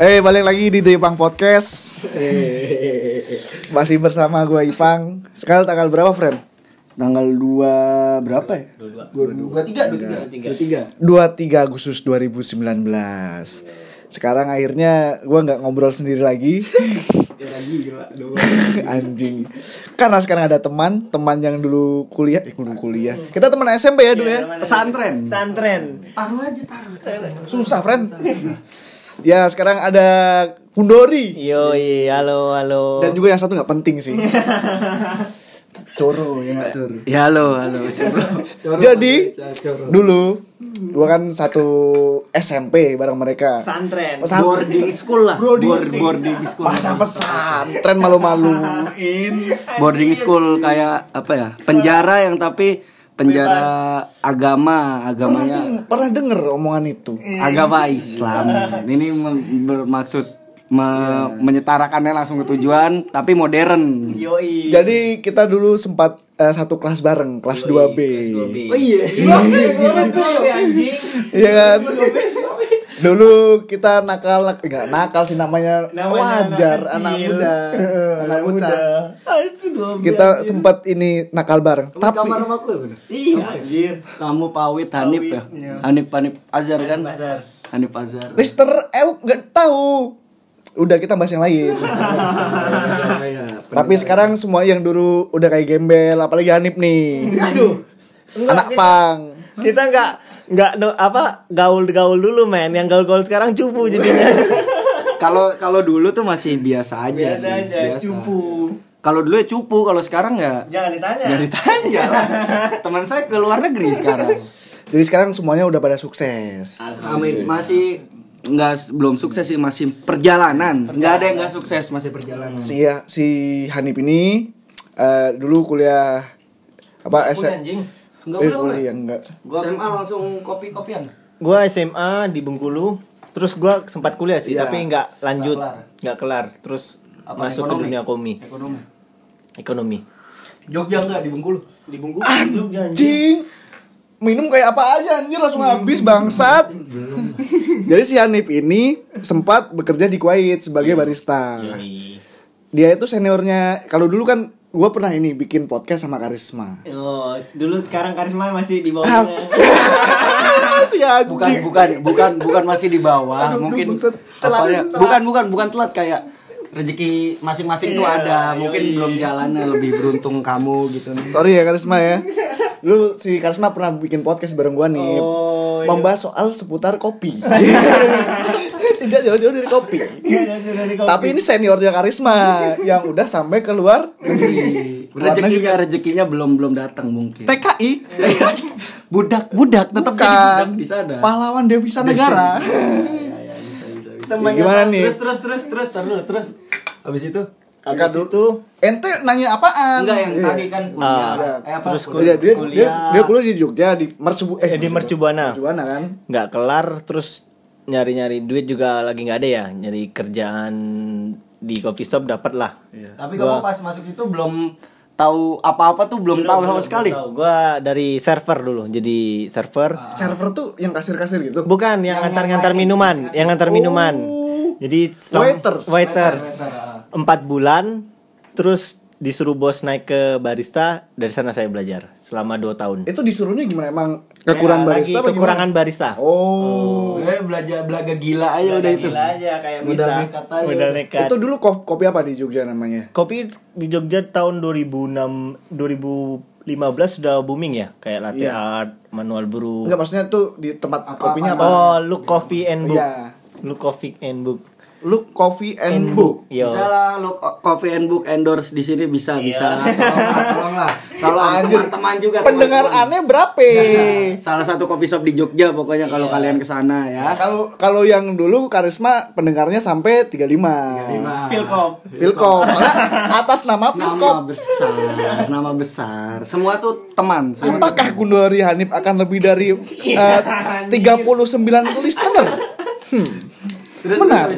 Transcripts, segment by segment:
Eh balik lagi di Ipang Podcast. Eh, masih bersama gue Ipang. Sekarang tanggal berapa, friend? Tanggal 2 berapa ya? 23 23 23 Agustus 2019. Sekarang akhirnya gue nggak ngobrol sendiri lagi. Ya lagi gila dua. Anjing. Karena sekarang ada teman, teman yang dulu kuliah, eh dulu kuliah. Kita teman SMP ya dulu ya. Pesantren. Pesantren. Taruh aja taruh. taruh. Susah, friend. Ya, sekarang ada Kundori. Yo, halo, halo. Dan juga yang satu nggak penting sih. Coro ya nggak coro. Ya halo halo. Jadi dulu gua kan satu SMP bareng mereka. pesantren. Pesan- boarding school lah. Boarding Board- school. boarding school. Masa pesantren malu-maluin. Boarding school kayak apa ya? Penjara yang tapi penjara agama, agamanya Pernah, pernah denger omongan itu. agama Islam. Ini bermaksud me- menyetarakannya langsung ke tujuan tapi modern. Yoi. Jadi kita dulu sempat eh, satu kelas bareng, kelas 2B. Oh iya. anjing. Iya kan? Dulu kita nakal, enggak nakal sih namanya, Namanya wajar anak anak muda, anak muda. Kita sempat ini nakal bareng, tapi Kamar sama aku ya bener? Iya, anjir. Kamu Pawit Hanif ya? Hanif Hanif Azhar kan? Hanif Azhar. Mister Euk nggak tahu. Udah kita bahas yang lain. Tapi sekarang semua yang dulu udah kayak gembel, apalagi Hanif nih. Aduh. Anak pang. Kita nggak nggak no, apa gaul-gaul dulu men yang gaul-gaul sekarang cupu jadinya Kalau kalau dulu tuh masih biasa aja biasa sih. aja biasa. cupu Kalau dulu ya cupu, kalau sekarang ya jangan ditanya jangan ditanya lah. Teman saya ke luar negeri sekarang. Jadi sekarang semuanya udah pada sukses. Amin. Masih nggak belum sukses sih masih perjalanan. Nggak ada yang nggak sukses masih perjalanan. Si si Hanif ini eh, dulu kuliah apa S anjing Nggak eh, boleh, kuliah enggak. Gua- SMA langsung kopi-kopian. gua SMA di Bengkulu terus gua sempat kuliah sih Iya. tapi nggak lanjut Nggak kelar. kelar terus Apa, masuk ekonomi? ke dunia komi Ekonomi. ekonomi Jogja nggak di Bengkulu? di Bengkulu Anjing. Minum kayak apa aja anjir langsung habis bangsat. Jadi si Hanif ini sempat bekerja di Kuwait sebagai barista. Yoi. Dia itu seniornya kalau dulu kan gua pernah ini bikin podcast sama Karisma. Oh, dulu sekarang karisma masih di Ah, bawahnya. si anjing. Bukan bukan bukan bukan masih di bawah, Aduh, mungkin Telat, ya? telat. Bukan bukan bukan telat kayak rezeki masing-masing tuh Iya, ada, mungkin yoi. belum jalannya lebih beruntung kamu gitu nih. Sorry ya Karisma ya. Lu si Karisma pernah bikin podcast bareng gua nih. Oh, iya. membahas soal seputar kopi. Tidak jauh-jauh dari kopi. Tapi ini seniornya Karisma yang udah sampai ke luar negeri. Luar negeri. rezekinya rezekinya belum belum datang mungkin. TKI budak budak tetap jadi budak di sana. pahlawan devisa negara. Temannya Gimana nih? Terus terus terus terus dulu, terus. Habis itu Habis itu Ente nanya apaan? enggak yang Iya. tadi kan kuliah. Ah, eh apa? terus Kuliah dia, dia, Kuliah. dia kuliah di Jogja di Mercubu eh, di Mercubuana Mercubuana kan. nggak kelar terus nyari-nyari duit juga lagi nggak ada ya? Nyari kerjaan di coffee shop dapat lah. Tapi kamu pas masuk situ belum tahu apa-apa tuh belum tahu sama sekali. Tahu. Gua dari server dulu jadi server. Server tuh yang kasir-kasir gitu. bukan yang ngantar-ngantar minuman yang ngantar minuman. Jadi Waiters. waiters. Empat bulan terus disuruh bos naik ke barista dari sana saya belajar selama dua tahun Itu disuruhnya gimana emang kekurangan Ya, barista lagi apa kekurangan gimana? barista Oh. Eh belajar belaga gila aja udah itu. aja kayak Modal nekat aja. modal nekat Itu dulu ko- kopi apa di Jogja namanya? kopi di Jogja tahun 2006 2015 sudah booming ya kayak latte Iya. art manual brew Enggak maksudnya tuh di tempat Apa- kopinya apa? oh look coffee and book Iya. look coffee and book Look Coffee and Book. yo Bisa lah lo coffee and book endorse di sini bisa bisa. Tolonglah, tolonglah. Kalau Anjir. teman-teman juga Pendengar aneh berapa? Salah satu coffee shop di Jogja pokoknya kalau kalian ke sana ya. Kalau kalau yang dulu Karisma pendengarnya sampai 35. Pilkop Pilkop. Soalnya atas nama Nama Pilkop. besar, nama besar. Semua tuh teman. Semua Apakah Kundori Hanif akan lebih dari eh, 39 listener? Hmm. Terus, Benar.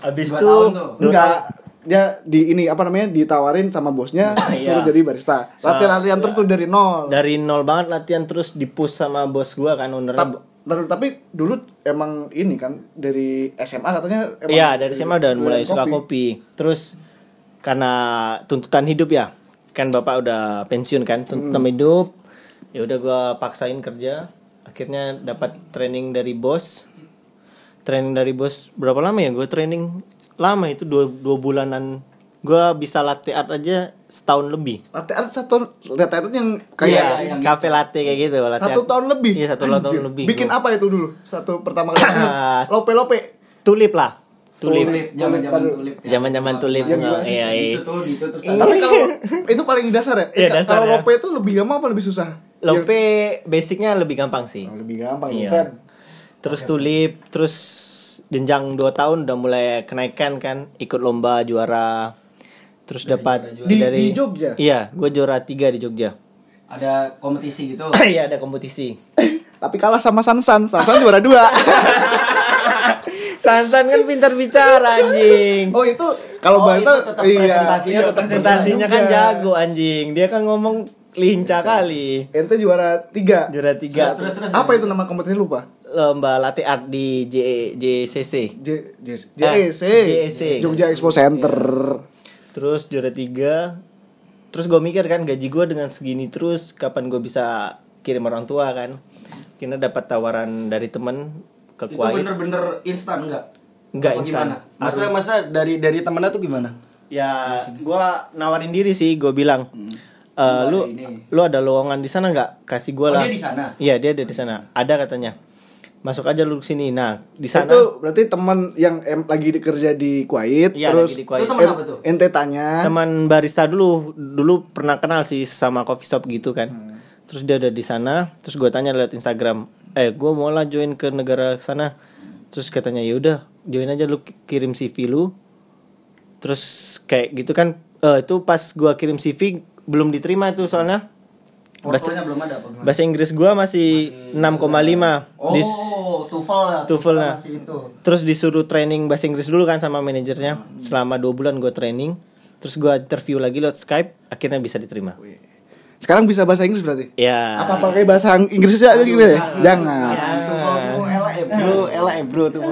habis itu. Enggak dia di ini apa namanya ditawarin sama bosnya Iya. suruh jadi barista. Latihan-latihan terus tuh dari nol. dari nol banget latihan terus dipush sama bos gua kan ownernya Tap- Ntar, tapi dulu emang ini kan dari SMA katanya emang Iya dari SMA udah mulai doyan suka kopi. Terus karena tuntutan hidup ya, kan bapak udah pensiun kan, tuntutan hidup. Ya udah gua paksain kerja. Akhirnya dapat training dari bos. Training dari bos berapa lama ya? Gue training lama itu dua, dua bulanan. Gua bisa latte art aja setahun lebih. Latte art satu latte art yang kayak yang kafe latte kayak gitu. latte satu art. tahun lebih. Iya satu Anjir. tahun lebih. Bikin Gua- apa itu dulu? Satu pertama kali. lope lope. Tulip lah. Tulip. tulip zaman-zaman tulip ya. Zaman-zaman tulip. Yang nggak- gimana? Iya, iya. gitu tuh gitu terus Tapi kalau itu paling dasar ya? Iya, Eh, dasar kalau ya. lope itu lebih gampang apa lebih susah? Lope basicnya lebih gampang sih. Oh, lebih gampang Iya. Terus tulip, terus jenjang 2 tahun udah mulai kenaikan kan, ikut lomba juara. Terus dapat Di- di Jogja? Iya, gue juara 3 di Jogja. ada kompetisi gitu Iya, ada kompetisi. Tapi kalah sama Sansan. Sansan juara dua. Sansan kan pintar bicara anjing. oh itu kalau Oh, Bantal itu tetap iya. presentasinya Iya, tetap presentasinya kan juga. jago anjing. Dia kan ngomong lincah kali. Ente juara tiga. Juara 3 terus terus Apa itu nama kompetisi lupa? Lomba latte art di J JCC. J J Ah, JEC. JEC. Jogja Expo Center. Terus juara tiga. Terus gue mikir kan gaji gue dengan segini terus Kapan gue bisa kirim orang tua kan? Kina dapat tawaran dari temen ke itu Kuwait. bener-bener instan nggak? Nggak instan. gimana? Masa masa dari dari temennya tuh gimana? Ya gue nawarin diri sih Gue bilang "Eh, Lu lu ada ini." lu ada lowongan di sana nggak? Kasih gue Oh, lah. dia di sana? iya dia ada di sana. Ada katanya masuk aja lu ke sini nah di sana Itu berarti teman yang em, lagi kerja di Kuwait Iya, terus lagi di Kuwait. Itu teman apa tuh? ente tanya teman barista dulu dulu pernah kenal sih sama coffee shop gitu kan Hmm. terus dia ada di sana terus gue tanya lewat Instagram eh gue mau lah join ke negara sana terus katanya ya udah join aja lu ki- kirim CV lu terus kayak gitu kan eh itu pas gue kirim CV belum diterima itu soalnya bahasa, belum ada apa gimana bahasa Inggris gue masih 6,5 oh Dis- TOEFL ya TOEFL lah. masih itu Terus disuruh training bahasa Inggris dulu kan sama manajernya. Selama dua bulan gue training. Terus gue interview lagi lewat Skype. Akhirnya bisa diterima. sekarang bisa bahasa Inggris berarti? Ya. Apa pakai bahasa Inggris aja gitu ya? Jangan. TOEFL ela eh bro ela eh bro tuh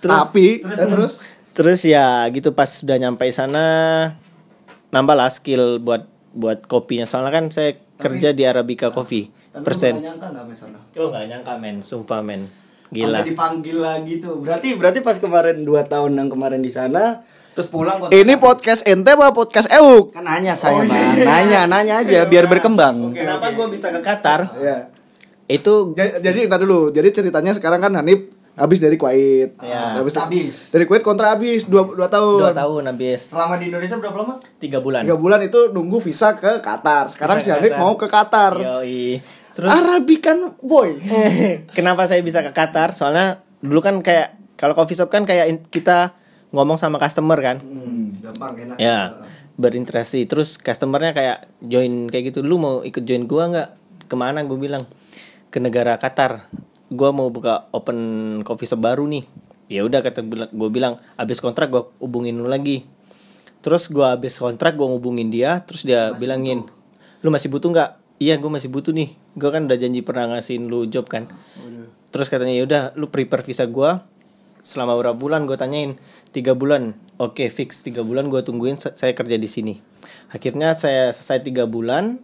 terus, Tapi eh, terus terus ya gitu pas sudah nyampe sana nambah lah skill buat buat kopinya soalnya kan saya kerja di Arabica Coffee Tapi persen. nggak nyangka nggak misalnya Oh nggak nyangka men, sumpah men, Sampai gila. dipanggil lagi tuh berarti berarti pas kemarin dua tahun yang kemarin di sana terus pulang kok ini podcast ente apa podcast Euk? kan nanya saya bang nanya nanya aja biar berkembang Kenapa gue bisa ke Qatar? Ya. Itu Jadi, jadi kita dulu. Jadi ceritanya sekarang kan Hanif habis dari Kuwait. Ya. habis, Habis. Dari Kuwait kontrak habis dua, dua tahun. dua tahun habis selama di Indonesia berapa lama tiga bulan. Tiga bulan itu nunggu visa ke Qatar. Sekarang Visa si Hanif mau ke Qatar. Yoi. Terus Arabican boy. kenapa saya bisa ke Qatar? Soalnya dulu kan kayak kalau coffee shop kan kayak kita ngomong sama customer kan. hmm, gampang enak Ya, berinteraksi. Terus customernya kayak join kayak gitu. Lu mau ikut join gua nggak? Ke mana? Gue bilang ke negara Qatar. Gua mau buka open coffee shop baru nih. Ya udah kata gue bilang abis kontrak gue hubungin lu lagi. Terus gua abis kontrak gue hubungin dia. Terus dia bilangin, lu masih butuh nggak? Iya gue masih butuh nih. Gue kan udah janji pernah ngasihin lu job kan. Terus katanya ya udah lu prepare visa gua selama berapa bulan gue tanyain tiga bulan oke fix tiga bulan gue tungguin sa- saya kerja di sini akhirnya saya selesai tiga bulan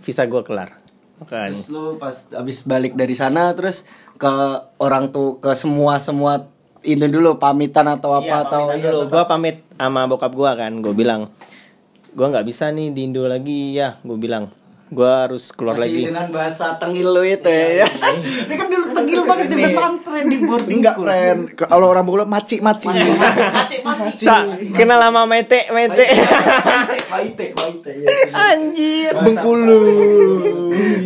visa gue kelar kan terus lu pas abis balik dari sana terus ke orang tuh ke semua semua ini dulu pamitan atau apa Iya, atau pamitan dulu. gue pamit sama bokap gue kan. Gue bilang gue nggak bisa nih di Indo lagi. Ya gue bilang gue harus keluar Masih lagi dengan bahasa tengil lu itu ya. Ini kan dulu tengil banget di pesantren di boarding Enggak, friend. Kalau orang Bogor maci maci. Sa, kenal lama mete mete Waite, waite. ya. anjir Bengkulu.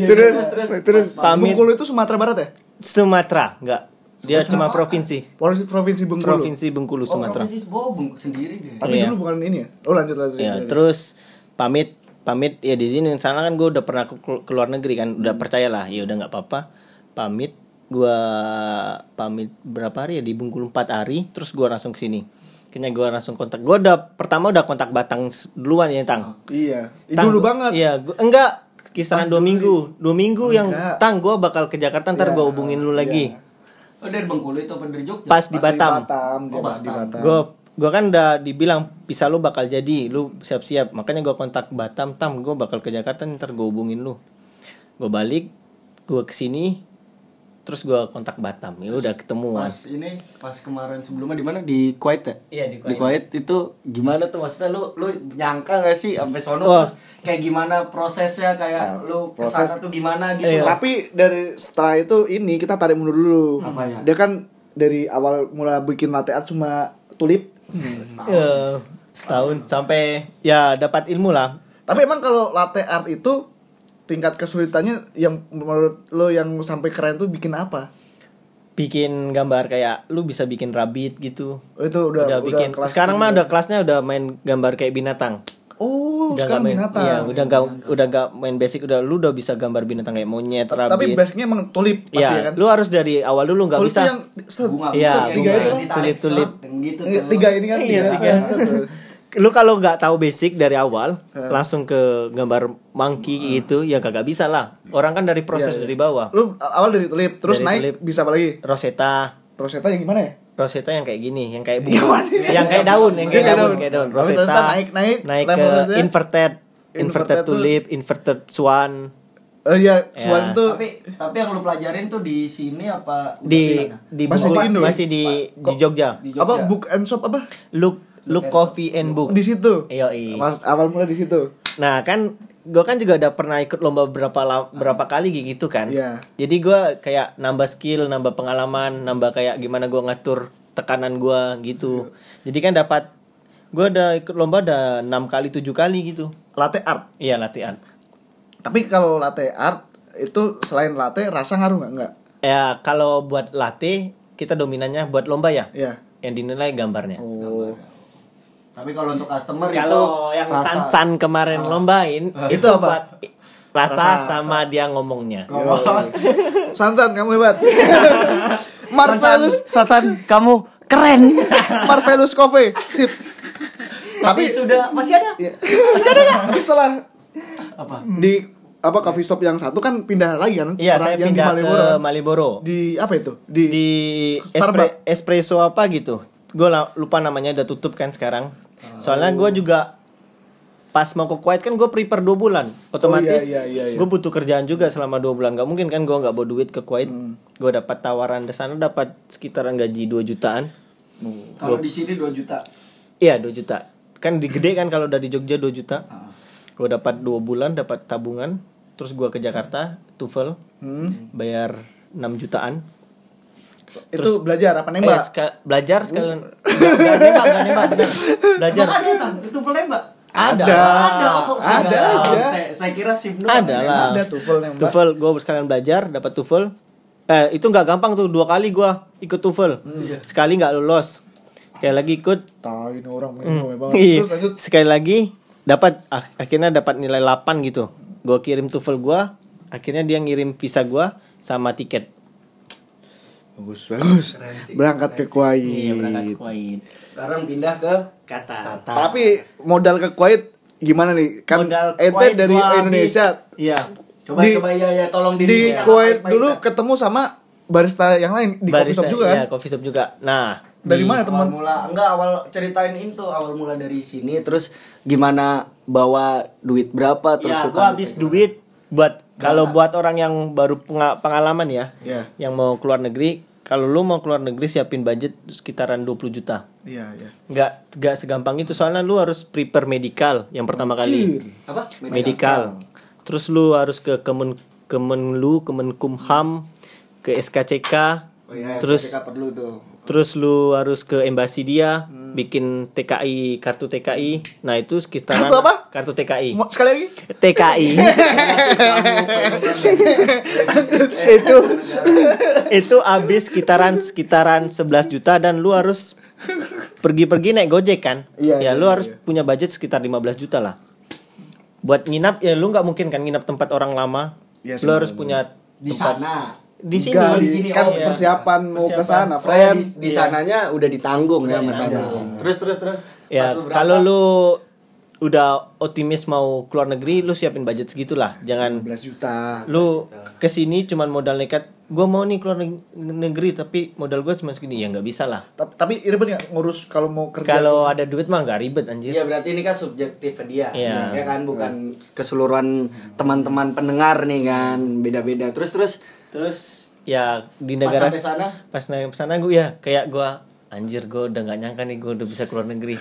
terus terus Pamit. Bengkulu itu Sumatera Barat ya? Sumatera nggak dia cuma provinsi Provinsi, provinsi Bengkulu. provinsi Bengkulu Oh, Sumatera provinsi Bobong sendiri deh. Tapi Iya. dulu bukan ini ya? Oh lanjut lanjut. ya terus pamit pamit ya di sini. Sana kan gue udah pernah ke, ke luar negeri kan. Udah percaya lah. Ya udah nggak apa-apa. Pamit. Gua pamit berapa hari ya? Di Bengkulu 4 hari. Terus gua langsung ke sini. Kayaknya gua langsung kontak. Gua udah pertama udah kontak Batang duluan ya Tang. Iya. Ih, Tang, dulu banget. iya gua, enggak. Kisaran dua minggu. dua minggu yang Enggak. tang gue bakal ke Jakarta ntar Iya, gue hubungin lu lagi. Iya. Oh dari Bengkulu itu apa dari Jogja? pas di Pas Batam. Oh, pas di Batam. Batam. gue gue kan udah dibilang bisa lu bakal jadi lu siap-siap makanya gue kontak Batam tam gue bakal ke Jakarta ntar gue hubungin lu gue balik gue ke sini terus gue kontak Batam ya udah ketemuan Pas ini pas kemarin sebelumnya di mana di Kuwait ya? Iya, di Kuwait. Di Kuwait itu gimana tuh maksudnya lu lu nyangka gak sih sampai sono Wah. terus kayak gimana prosesnya kayak Ah, lu proses- ke sana tuh gimana gitu Iya. Tapi dari setelah itu ini kita tarik mundur dulu. Apanya? Dia kan dari awal mulai bikin latte art cuma tulip. Ya, setahun. Sampai ya dapat ilmu lah. Tapi emang kalau latte art itu tingkat kesulitannya yang menurut lo yang sampai keren tuh bikin apa? bikin gambar kayak lu bisa bikin rabbit gitu. Oh, itu udah udah, udah, bikin. kelas sekarang mah ini. udah kelasnya udah main gambar kayak binatang Oh, udah sekarang nggak main binatang. iya udah nggak udah nggak main basic udah lu udah bisa gambar binatang kayak monyet Tapi rabbit basicnya emang tulip pasti Iya, ya kan? lu harus dari awal dulu nggak tulip bisa yang set, bunga Iya, set, tiga bunga. itu kan? ditarik, Tulip-tulip. gitu Iya, tiga ini kan Iya, tiga, tiga. lu kalau nggak tahu basic dari awal Iya. langsung ke gambar monkey gitu ya kagak bisa lah orang kan dari proses Iya, iya. dari bawah Lu awal dari tulip, terus Dari naik tulip. bisa apa lagi? Rosetta Rosetta yang gimana ya? Rosetta yang kayak gini, yang kayak bunga, yang kayak daun, yang kayak Kayak daun, kayak daun. Rosetta Rosetta naik- naik, naik ke selanjutnya. inverted, inverted, tulip, inverted swan Oh iya, Ya. Swan tuh Tapi tapi yang lu pelajarin tuh di sini apa di sana? di Masih buku- di Indo ya? masih di di Jogja. Di Jogja. apa book and shop apa? Look look coffee and book. Di situ. Iya, iya. Mas awal mulai di situ. Nah kan gue kan juga udah pernah ikut lomba berapa la- berapa kali gitu kan. Iya. Jadi gue kayak nambah skill, nambah pengalaman, nambah kayak gimana gue ngatur tekanan gue gitu. Jadi kan dapat gue udah ikut lomba udah enam kali tujuh kali gitu. Latte art. Iya latihan. Tapi kalau latte art itu selain latte rasa ngaruh nggak? Enggak. Ya kalau buat latte kita dominannya buat lomba ya. Iya. Yang dinilai gambarnya. Oh. Tapi kalau untuk customer Kalau itu yang rasa- Sansan kemarin lombain Itu itu apa? rasa, Rasa, sama dia ngomongnya. Sansan kamu hebat. Marvelous Sasan kamu keren. Marvelous Coffee. Sip. Tapi sudah masih ada. Iya. Masih ada nggak? Tapi setelah Apa? di apa coffee shop yang satu kan pindah lagi kan? Iya, saya yang pindah di ke Malioboro kan? Maliboro. Di apa itu? Di, Di Starbucks. espre- espresso apa gitu. Gue lupa namanya udah tutup kan sekarang. Soalnya gue juga pas mau ke Kuwait kan gue prepare dua bulan otomatis iya, iya, iya. gue butuh kerjaan juga selama dua bulan Gak mungkin kan gue nggak bawa duit ke Kuwait Hmm. gue dapat tawaran di sana dapat sekitaran gaji 2 jutaan Kalau di sini 2 juta. Iya 2 juta Kan di gede kan kalau udah di Jogja 2 juta Ah. Gue dapat 2 bulan dapat tabungan Terus gua ke Jakarta TOEFL Hmm. Bayar 6 jutaan Itu belajar apa Eh, nembak? ska- Belajar sekalian gak nembak gak nembak bener. Belajar Emang ada tang? Itu full nembak? Ada. Ada. Oh, Ada saya- aja. Saya, saya kira SIM doang Ada lah. nembak. Ada TOEFL nembak. TOEFL gue sekalian belajar dapat TOEFL Eh itu nggak gampang tuh dua kali gua ikut TOEFL Sekali nggak lulus Sekali lagi ikut Tahu ini orang hmm. banget. Iya. Terus. Sekali lagi dapat ak- akhirnya dapat nilai 8 gitu. Gua kirim TOEFL gua, akhirnya dia ngirim visa gua sama tiket. Bagus, bagus. Berangkat ke Kuwait. Iya, berangkat ke Kuwait. Sekarang pindah ke Qatar. Tapi modal ke Kuwait gimana nih? Kan Modal ente Kuwait dari Indonesia Iya. Coba Di- coba ya ya tolong di diri ya. Kuwait dulu ketemu sama barista yang lain di coffee shop juga kan? Iya, coffee shop juga. Nah, Dari di- mana awal teman? mula enggak awal ceritain itu awal mula dari sini terus gimana bawa duit berapa terus ya, suka gua habis duit buat kalau buat orang yang baru penga- pengalaman ya, Iya. yang mau keluar negeri, kalau lu mau keluar negeri siapin budget sekitaran 20 juta. Iya, iya. Nggak nggak segampang itu soalnya lu harus prepare medical yang pertama kali. apa Medical. Terus lu harus ke Kemen Kemenlu, Kemenkumham, ke SKCK. Oh iya terus perlu tuh terus lu harus ke embasi dia, bikin TKI, kartu TKI. Nah, itu sekitaran Kartu apa? Kartu TKI. Mau- Sekali lagi. TKI. itu itu habis sekitaran sekitaran 11 juta dan lu harus pergi-pergi naik Gojek kan? Iya, ya iya, lu iya, harus iya. punya budget sekitar 15 juta lah. Buat nginap ya lu nggak mungkin kan nginap tempat orang lama. Sih, lu harus punya di tempat- sana di sini Enggak, di sini kan oh, iya. persiapan mau ke sana, friend. di, di sananya udah ditanggung ya mas ditanggung. terus terus terus Ya, kalau lu udah optimis mau keluar negeri lu siapin budget segitulah jangan 15 juta. lu ke sini cuman modal nekat gue mau nih keluar neg- negeri tapi modal gue cuma segini ya nggak bisa lah Ta- Tapi ribet nggak ngurus kalau mau kerja? kalau ada duit mah nggak ribet anjir Iya berarti ini kan subjektif dia, Iya. ya kan bukan keseluruhan teman-teman pendengar nih kan beda-beda. Terus terus terus ya di Pas negara sampai sana? pas sampai sana gue ya kayak gue anjir gue udah nggak nyangka nih gue udah bisa keluar negeri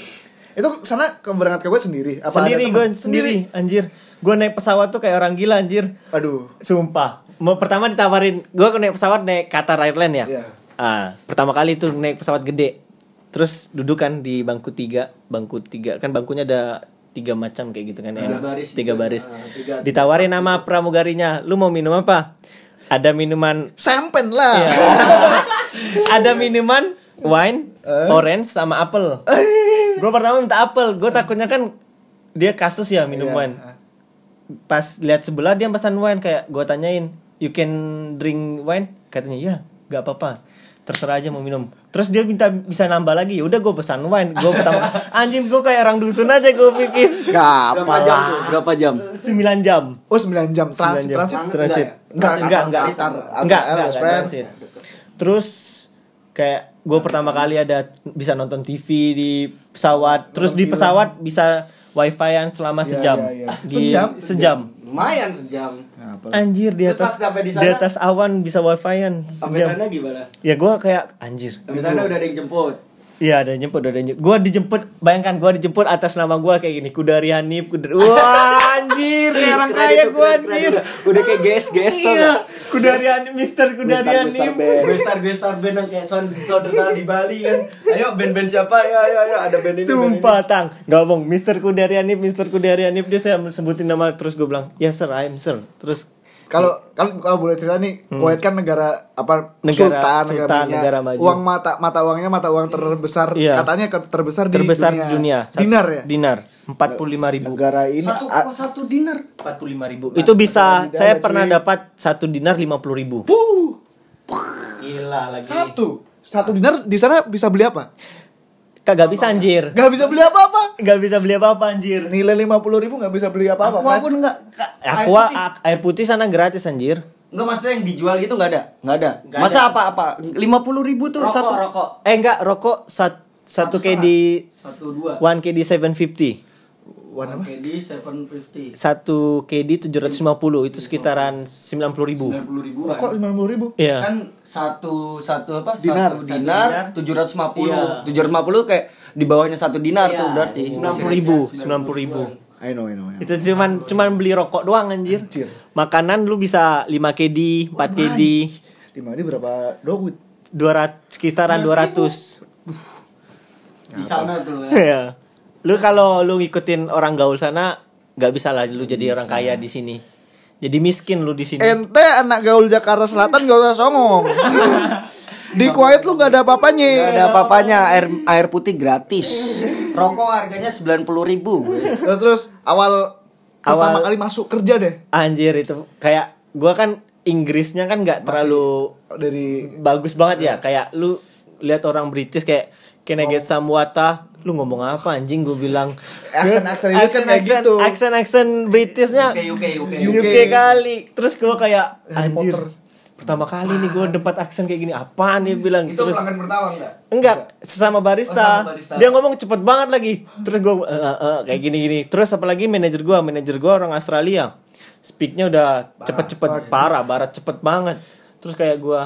Itu sana ke berangkat ke gue sendiri? Apa sendiri gue sendiri anjir gue naik pesawat tuh kayak orang gila anjir Aduh. Sumpah. Mau pertama ditawarin, gua naik pesawat naik Qatar Airlines ya. Iya. Ah, pertama kali tuh naik pesawat gede. Terus duduk kan di bangku tiga, bangku tiga kan bangkunya ada tiga macam kayak gitu kan Tiga ya. baris tiga gitu. baris. Ah, tiga- Ditawarin nama pramugarinya, lu mau minum apa? Ada minuman Sempen lah. Iya. ada minuman wine, orange sama apel. Gue pertama minta apel, gue takutnya kan dia kasus ya minum Iya. wine. Pas lihat sebelah dia pesan wine kayak gue tanyain, you can drink wine? Katanya ya, nggak apa-apa. Terserah aja mau minum. Terus dia minta bisa nambah lagi. Ya udah gue pesan wine. Gue pertama anjing gue kayak orang dusun aja gue pikir. Gak berapa apa jam lah. Berapa jam? 9 jam. Oh 9 jam transit 9 jam. transit. transit. Enggak, enggak, enggak, enggak, enggak, transit. Terus kayak gue pertama kali ada bisa nonton TV di pesawat, terus di pesawat bisa wifi-an selama Iya, sejam. iya, iya. Di Sejam? sejam. Lumayan sejam. Nah, apa? Anjir di atas di di, sana? atas awan bisa wifi-an Sampai sana gimana? Ya gue kayak anjir. Sampai sana udah ada yang jemput. Iya ada jemput, ada jemput. Gue dijemput, bayangkan gue dijemput atas nama gue kayak gini, Kudari Hanif, Kudari. Wah anjir, kayak orang Keren kaya itu, keren, anjir. Udah, udah kayak GS GS tuh Iya, Kudari Hanif, Mister Kudari Gue Hanif. star band. Yang kayak son saudara di Bali kan. Ayo band-band siapa? Ya ya ya ada band ini. band ini. Sumpah tang Gak bohong Mister Kudarianip Mister Kudarianip Dia saya sebutin nama Terus gue bilang Ya sir I'm sir Terus Kalau kalau kalau boleh cerita nih, Kuwait kan negara apa Hmm. Negara- sultan, negara, sultan, minyak. negara maju. Uang mata mata uangnya mata uang terbesar Iya. katanya terbesar, Terbesar di di dunia Sat- Dinar ya? Dinar 45 ribu Negara ini Satu satu dinar. 45 ribu Itu bisa Negara Saya cuy. pernah dapat Satu dinar 50 ribu Puh, Gila lagi satu. Satu dinar di sana bisa beli apa? Kagak bisa anjir Gak bisa beli apa-apa. Gak bisa beli apa-apa anjir Nilai 50 ribu gak bisa beli apa-apa. Aqua Fred. pun enggak. Aqua a- air putih sana gratis anjir Enggak maksudnya yang dijual gitu enggak ada. Enggak ada. Nggak Masa ada. apa apa? 50 ribu tuh satu. rokok Eh enggak rokok sat, Satu Satu KD Satu dua. 1 KD 750 Warna apa? KD 750. Satu KD 750 Itu sekitaran 90 ribu 90 ribuan. Kok 50 ribu? Iya Kan satu satu apa? Dinar. Satu Satu dinar, dinar. 750. Iya. 750 kayak di bawahnya satu dinar tuh berarti. 90 ribu 90 ribu I know, I know. I know. Itu cuman cuman beli rokok doang anjir Anjir. Makanan lu bisa 5 KD 4 KD Lima ini berapa duit? 200 sekitaran 200 Di sana tuh ya. Lu kalau lu ngikutin orang gaul sana nggak bisa lah lu jadi orang kaya di sini jadi miskin lu di sini Ente anak gaul Jakarta Selatan gak usah songong. Di Kuwait lu gak ada apa-apanya. Gak ada apa-apanya, air air putih gratis. Rokok harganya 90 ribu. Terus terus awal pertama Awal- kali masuk kerja deh anjir itu kayak gua kan Inggrisnya kan nggak terlalu dari bagus banget ya kayak lu lihat orang British kayak can I get some water lu ngomong apa anjing? Gue bilang Aksen-aksen Inggris kan kayak Aksen- gitu. aksen-aksen Britishnya UK UK UK. UK, kali. Terus gue kayak anjir pertama kali nih gue dapat aksen kayak gini. Apaan dia bilang Itu terus pelanggan pertama enggak? enggak sesama barista. Oh, sama barista. dia ngomong cepet banget lagi. Terus gue kayak gini gini terus apalagi manajer gue manajer gue orang Australia. Speaknya udah cepet-cepet parah barat cepet banget. Terus kayak gue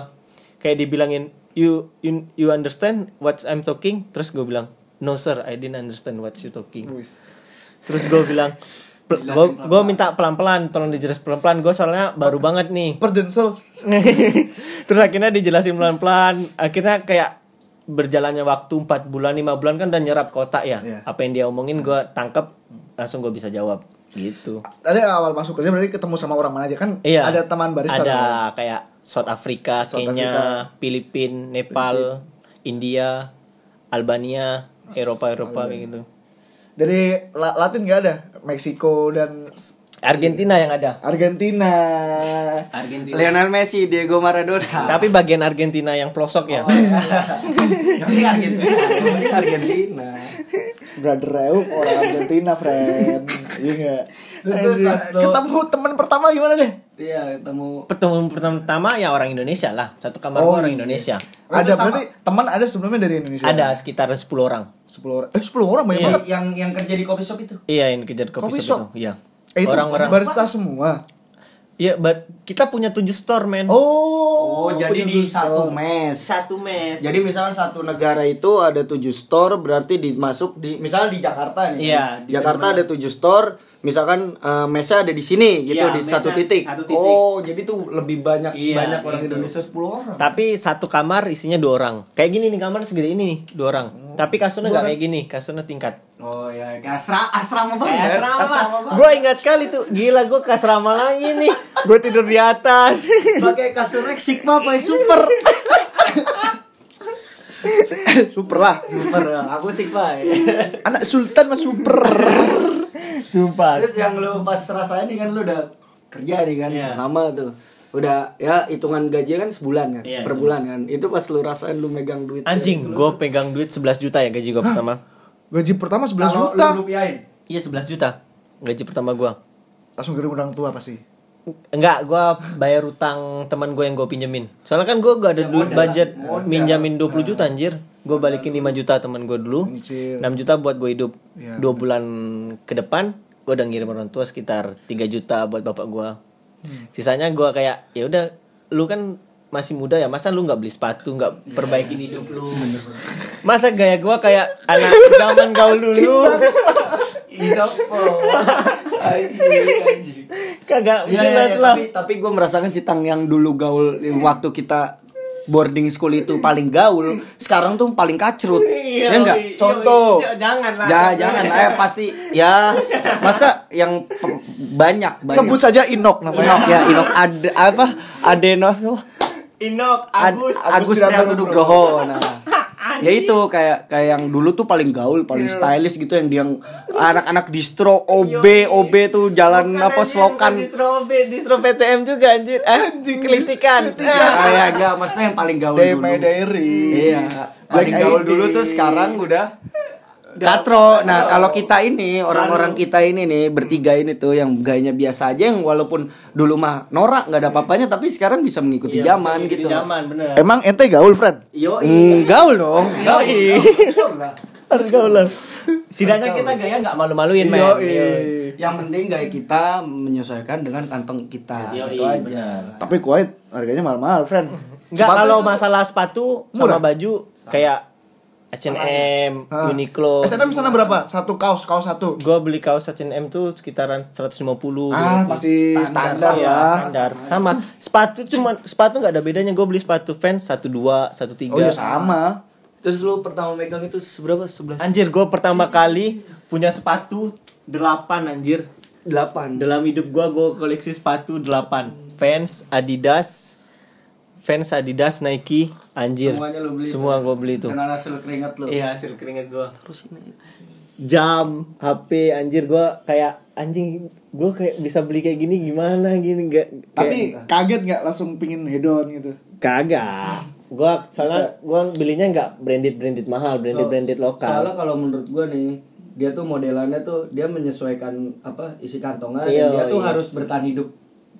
kayak dibilangin you you you understand what I'm talking? Terus gue bilang no sir I didn't understand what you talking terus gue bilang gue minta pelan-pelan tolong dijelasin pelan-pelan gue soalnya baru banget nih perdensel Terus akhirnya dijelasin pelan-pelan. Akhirnya kayak berjalannya waktu 4 bulan 5 bulan kan udah nyerap kota ya. Iya. Apa yang dia omongin gue tangkep langsung gue bisa jawab gitu. Tadi awal masuk kerja berarti ketemu sama orang mana aja kan? Iya. Ada teman barista. Ada dong. kayak South Africa, South Kenya, Africa. Filipina, Nepal, India, Albania, Eropa Eropa kayak gitu. Dari La- Latin gak ada? Meksiko dan Argentina yang ada. Argentina. Argentina. Lionel Messi, Diego Maradona. Tapi bagian Argentina yang pelosok ya. Yang penting Argentina. Yang penting Argentina. Brother Reu orang Argentina, friend. Iya lo- Ketemu teman pertama gimana deh? Iya, ketemu Pertemuan pertama ya orang Indonesia lah. Satu kamar Oh, orang iya. Indonesia. Ada sama. berarti teman ada sebelumnya dari Indonesia. Ada sekitar 10 orang. 10 orang. Eh 10 orang banyak Iya. banget. yang yang kerja di coffee shop itu. Iya, yang kejar kopi, Kopi shop shop? itu. Iya. Eh itu Orang-orang. barista semua. Iya, but kita punya 7 store, men. Oh, Oh, jadi di satu mes. Satu mes. Jadi misalnya satu negara itu ada tujuh store, berarti dimasuk di misalnya di Jakarta nih. Iya, di di Jakarta ada tujuh store, misalkan eh, mesnya ada di sini gitu Iya, di satu titik. satu titik. Oh, jadi tuh lebih banyak Iya, banyak orang gitu. Indonesia 10 orang. Tapi satu kamar isinya dua orang. Kayak gini nih kamar segede ini nih, dua orang. Tapi kasurnya nggak kayak gini, kasurnya tingkat. Oh ya, kayak asra, asrama banget. Kayak asrama. banget. Gue ingat kali tuh, gila gue ke asrama lagi nih. Gue tidur di atas. Pakai kasur Rex Sigma pakai super. super lah. super, ya. aku Sigma. ya. Anak sultan mah super. Sumpah. Terus yang lu pas rasain nih kan lu udah kerja nih kan, Iya. lama tuh. Udah ya hitungan gaji kan sebulan kan, Iya, per itu. bulan kan. Itu pas lu rasain lu megang duit. Anjing, gue pegang duit 11 juta ya gaji gue pertama. Gaji pertama 11 Kalau juta. lu rupiahin. Iya 11 juta gaji pertama gue. Langsung kirim orang tua pasti. Enggak, gue bayar utang teman gue yang gue pinjemin. Soalnya kan gue gak ada Ya, duit budget modal. minjamin 20 juta anjir. Gue balikin 5 juta teman gue dulu. Nyicil. 6 juta buat gue hidup. Iya. Dua bulan ke depan gue udah ngirim orang tua sekitar 3 juta buat bapak gue. Hmm. Sisanya gue kayak ya udah lu kan masih muda ya masa lu nggak beli sepatu nggak perbaikin hidup lu masa gaya gue kayak anak zaman gaul dulu Kagak Iya, iya, jelas iya, lah. tapi tapi gue merasakan si Tang yang dulu gaul waktu kita boarding school itu paling gaul, sekarang tuh paling kacrut. Iya, ya enggak? iya, Contoh. iya, jangan lah. Ya jangan lah. Ya pasti ya. Masa yang banyak banyak. Sebut saja Inok namanya. Inok ya Inok. Ad apa? Adeno Inok Ad- Agus Agus Nugroho. Nah ya itu kayak kayak yang dulu tuh paling gaul paling stylish gitu yang dia anak-anak distro OB OB tuh jalan apa selokan. distro B distro PTM juga anjir. Anjing. kelitikan kayak enggak maksudnya yang paling gaul Day dulu. Diary. iya paling gaul dulu tuh sekarang udah Katro, nah kalau kita ini orang-orang kita ini nih bertiga ini tuh yang gayanya biasa aja yang walaupun dulu mah norak nggak ada apa-apanya tapi sekarang bisa mengikuti Iya, zaman bisa gitu. zaman bener Emang ente gaul, friend? yo Hmm, gaul dong. Yoi. harus gaul lah setidaknya kita gaya nggak malu-maluin men. Yang penting gaya kita menyesuaikan dengan kantong kita. Yoi, itu aja. benar. Tapi kuat harganya mahal-mahal, friend. Enggak kalau masalah sepatu Murah? sama baju kayak H&M. Uniqlo. SNM sana berapa? Satu kaos, kaos satu. Gua beli kaos H&M tuh sekitaran 150 Ah, 200. masih standar, Iya, ya. standar. Sama. Sepatu cuma sepatu nggak ada bedanya. Gue beli sepatu Vans 12, 13. Oh, ya sama. Terus lu pertama megang itu seberapa? 11 Anjir, gue pertama kali punya sepatu 8 anjir. 8. Dalam hidup gua gue koleksi sepatu 8. Vans, Adidas, Vans, Adidas, Nike, anjir. Semuanya lu beli Semua gue beli itu. Dengan hasil keringat lu. Iya, hasil keringet gue. Terus ini. Jam, HP, anjir gua kayak anjing gue kayak bisa beli kayak gini gimana gini nggak Tapi kayak- kaget nggak langsung pingin hedon gitu? kagak gua soalnya gua belinya nggak branded branded mahal branded branded lokal Soalnya kalau menurut gua nih dia tuh modelannya tuh dia menyesuaikan apa isi kantongnya Iya, dan dia tuh iya. harus bertahan hidup.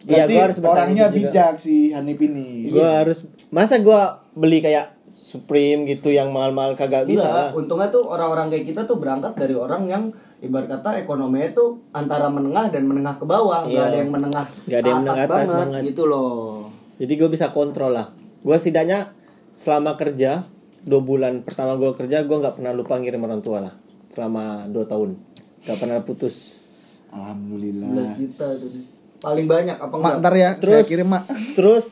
Iya, Berarti gua harus orangnya juga. bijak si Hanif ini. gua harus masa gua beli kayak Supreme gitu yang mahal-mahal kagak bisa Bisa. lah. Untungnya tuh orang-orang kayak kita tuh berangkat dari orang yang ibarat kata ekonominya tuh antara menengah dan menengah ke bawah, Iya. ada yang menengah Nggak ada yang atas menengah atas banget, banget. gitu loh. jadi gue bisa kontrol lah gua setidaknya selama kerja dua bulan pertama gua kerja gua nggak pernah lupa ngirim orang tua lah selama dua tahun nggak pernah putus Alhamdulillah. 11 juta tuh. Paling banyak apa Mak, enggak? ntar ya, terus saya kirim, Mak. terus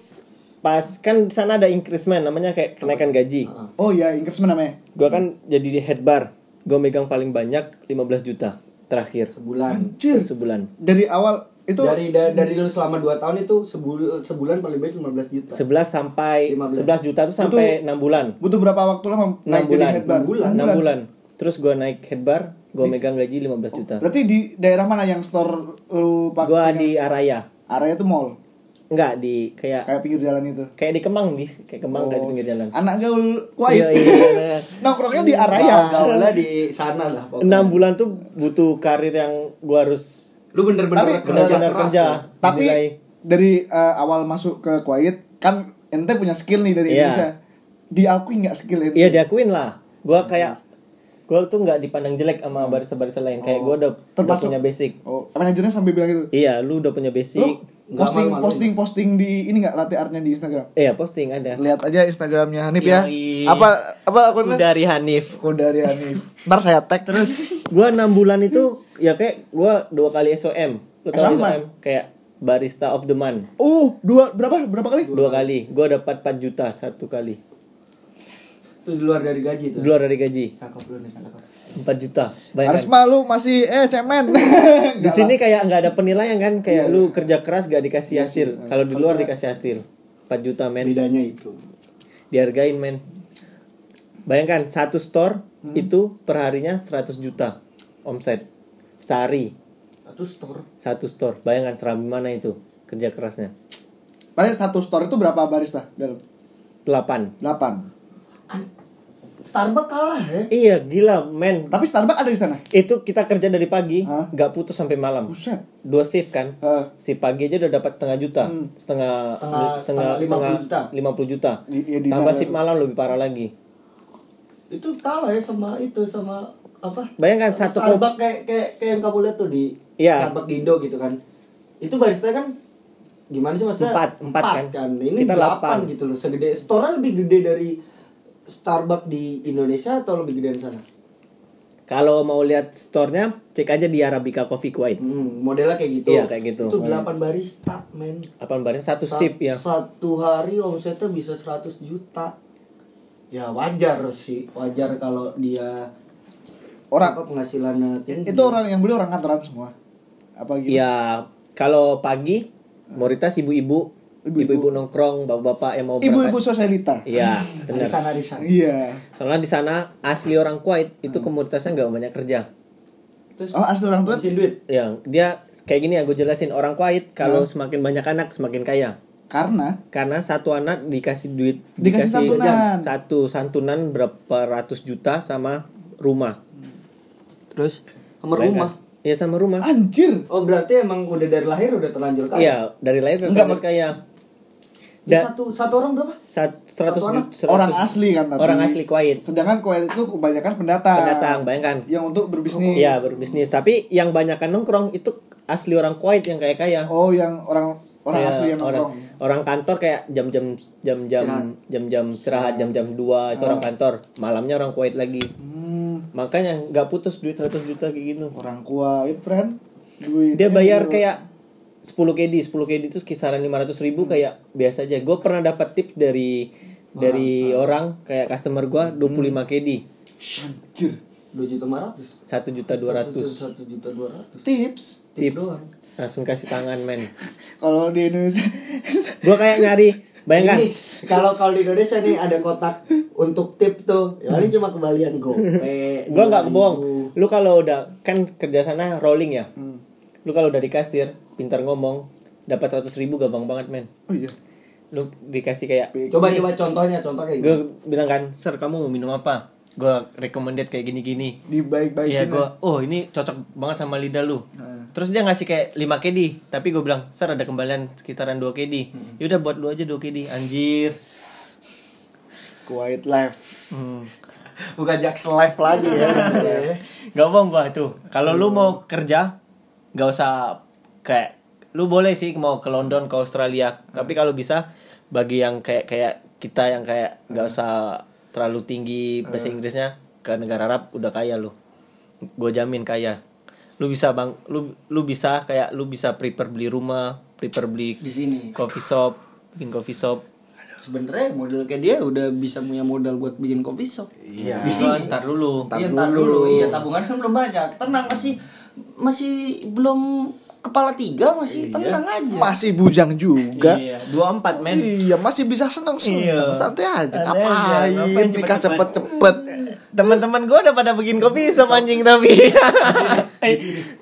pas kan di sana ada increment namanya kayak kenaikan gaji Oh iya, Inggrisman namanya. gua kan jadi di head bar gue megang paling banyak 15 juta terakhir Sebulan. Anjir. sebulan Dari awal itu Dari da- dari lu selama 2 tahun itu sebulan sebulan paling baik 15 juta. 11 sampai 15. 11 juta tuh sampai 6 bulan butuh berapa waktu lama 6 naik jadi bulan head bar? 6 bulan, Enam bulan. Terus gue naik head bar gue megang gaji 15 juta Berarti di daerah mana yang store lu pakai? gue di Araya area itu mall. enggak di kayak Kayak pinggir jalan itu. kayak di Kemang di kayak Kemang kayak di pinggir jalan. Anak gaul kuait. Iya, iya. Nongkrongnya di Araya. Gaulnya di sana lah pokoknya. Enam bulan tuh butuh karir yang gua harus Lu bener-bener kerja benar-benar keras kerja. lah. Tapi Dinilai. dari eh, awal masuk ke Kuwait kan ente punya skill nih dari Iya. Indonesia. Diakui nggak skill ente? Iya diakuin lah. Gua kayak gua tuh nggak dipandang jelek sama barista-barista lain. Kayak gua udah, udah Termasuk- punya basic. Oh, manajernya sampai bilang gitu. Iya, lu udah punya basic. Lu posting malu-maluin. posting posting di ini nggak latte artnya di Instagram. Iya, posting ada. Lihat aja Instagramnya Hanif ya. Apa apa akunnya? Dari Hanif. Kodari Hanif. Ntar saya tag terus. Gua enam bulan itu ya kayak gua dua kali SOM. Lu SOM? SOM? Kayak barista of the month. Uh, dua berapa berapa kali? Dua kali. Gua dapat 4 juta satu kali. Itu di luar dari gaji tuh. Di luar dari gaji. Cakep lu nih, cakep. 4 juta. Bayangkan. Harus malu masih eh cemen. Di sini kayak nggak ada penilaian kan, kayak lu kerja keras gak dikasih hasil. Kalau di luar dikasih hasil. 4 juta men. Bedanya itu. Dihargain men. Bayangkan satu store itu perharinya 100 juta omset. Sehari Satu store. satu store. Bayangkan serambi mana itu kerja kerasnya. Paling satu store itu berapa barista? Dalam 8. 8. Starbucks kalah ya. Iya gila men. Tapi Starbucks ada di sana. Itu kita kerja dari pagi, nggak putus sampai malam. Buset. Dua shift kan. Eh, Si pagi aja udah dapat setengah juta, Hmm. setengah Setengah- setengah setengah 50 juta. 50 juta. Di- iya, di Tambah shift malam lebih parah lagi. Itu kalah ya sama itu sama apa? Bayangkan satu Starbucks kayak kayak kayak yang kamu lihat tuh di Iya. Starbucks Indo gitu kan. Itu barista kan gimana sih maksudnya? Empat, empat kan. Ini Kita delapan. gitu loh. Segede store lebih gede dari Starbucks di Indonesia atau lebih gede di sana? Kalau mau lihat store-nya, cek aja di Arabica Coffee Kuwait. Hmm, modelnya kayak gitu. Iya, kayak gitu. Itu 8 barista, men. Apa barang satu Sa- shift ya. Satu hari omsetnya bisa 100 juta. Ya wajar sih, wajar kalau dia orang apa penghasilannya tinggi. itu orang yang beli orang kantoran semua. Apa gitu? Ya, kalau pagi mayoritas ibu-ibu, Ibu-ibu. nongkrong, bapak-bapak yang mau Ibu-ibu sosialita. Iya, di benar. sana di sana. Iya. Soalnya di sana asli orang Kuwait itu komunitasnya nggak banyak kerja. Terus Oh, asli orang tua. duit. Yang dia kayak gini ya gue jelasin orang Kuwait kalau Hmm. semakin banyak anak semakin kaya. Karena Karena satu anak dikasih duit Dikasih santunan. satu santunan berapa ratus juta sama rumah. Terus sama Bayangkan. rumah. Iya sama rumah. anjir. Oh berarti emang udah dari lahir udah terlanjur kaya. Iya, dari lahir udah terlanjur kaya. Ya, Da- satu satu orang berapa? Sat- seratus Satu anak? juta Orang asli kan tapi. Orang asli Kuwait. Sedangkan Kuwait itu kebanyakan pendatang. pendatang, bayangkan. Yang untuk berbisnis. Iya berbisnis, tapi yang banyakkan nongkrong itu asli orang Kuwait yang kayak kaya. Oh, yang orang orang Kayak asli yang orang, nongkrong. orang kantor kayak jam-jam jam-jam jam-jam istirahat jam-jam 2 itu orang kantor malamnya orang Kuwait lagi Hmm, makanya nggak putus duit 100 juta kayak gitu orang Kuwait, friend. Duit. dia bayar kayak 10 KD 10 KD itu kisaran 500 ribu kayak biasa aja gue pernah dapat tips dari dari orang kayak customer gue 25 KD anjir. Dua juta lima ratus. 1 juta 200 Satu juta dua ratus. Tips. tips doang. langsung kasih tangan men Kalau di Indonesia gue kayak nyari bayangkan kalau kalau di Indonesia nih ada kotak untuk tip tuh, ya paling cuma kembalian gope. gue nggak bohong lu kalau udah kan kerja sana rolling ya lu kalau udah di kasir pintar ngomong dapat 100 ribu gampang banget men Oh iya. lu dikasih kayak Coba coba contohnya, contoh kayak gue bilang kan sir kamu mau minum apa gue recommended kayak gini gini Dibaik-baikin. Iya ya. gue oh ini cocok banget sama lidah lu Nah. terus dia ngasih kayak 5 KD tapi gue bilang sir ada kembalian sekitaran 2 KD yaudah buat lu aja 2 KD anjir Kuwait life. hmm. Bukan Jax Live lagi ya. Gak bohong gua tuh. Kalau lu mau kerja, gak usah kayak lu boleh sih mau ke London ke Australia. Tapi kalau bisa bagi yang kayak kayak kita yang kayak gak usah terlalu tinggi bahasa Inggrisnya ke negara Arab udah kaya lu. Gue jamin kaya. Lu bisa bang, lu lu bisa kayak lu bisa prepare beli rumah, prepare beli Di sini. coffee shop, bikin coffee shop. Sebenarnya model kayak dia udah bisa punya modal buat bikin kopi shop. Iya. Di sini. Ntar dulu. Iya, ntar dulu. Iya, tabungan kan belum banyak. Tenang masih masih belum kepala tiga masih tenang aja. Masih bujang juga. Iya, 24 men. Iya, masih bisa seneng-seneng. Iya. Santai aja. Ngapain? Ngapain Nikah cepet-cepet? cepet-cepet. Teman-teman gue udah pada bikin kopi sama anjing tapi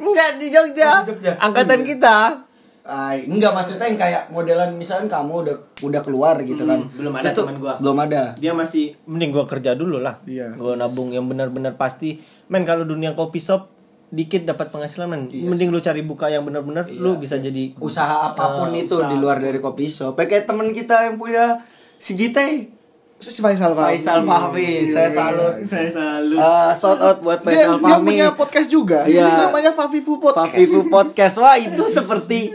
enggak di Jogja. Di Jogja. Angkatan kita Ay, enggak maksudnya yang kayak modelan misalnya kamu udah udah keluar gitu kan. Hmm, belum ada Terus teman gua. Belum ada. dia masih mending gua kerja dulu lah Iya. gua nabung yang benar-benar pasti men kalau dunia kopi shop dikit dapat penghasilan men mending lu cari buka yang benar-benar lu bisa jadi Usaha apa pun Eh, itu usaha. di luar dari kopi shop. Kayak teman kita yang punya si Jite, Si Faisal Fahmi. Faisal Fahmi. Saya salut. saya selalu Eh, shout out buat Dia, Faisal dia Fahmi. punya podcast juga. Iya. Ini namanya Fafifu Podcast. Fafifu Podcast. Wah, itu seperti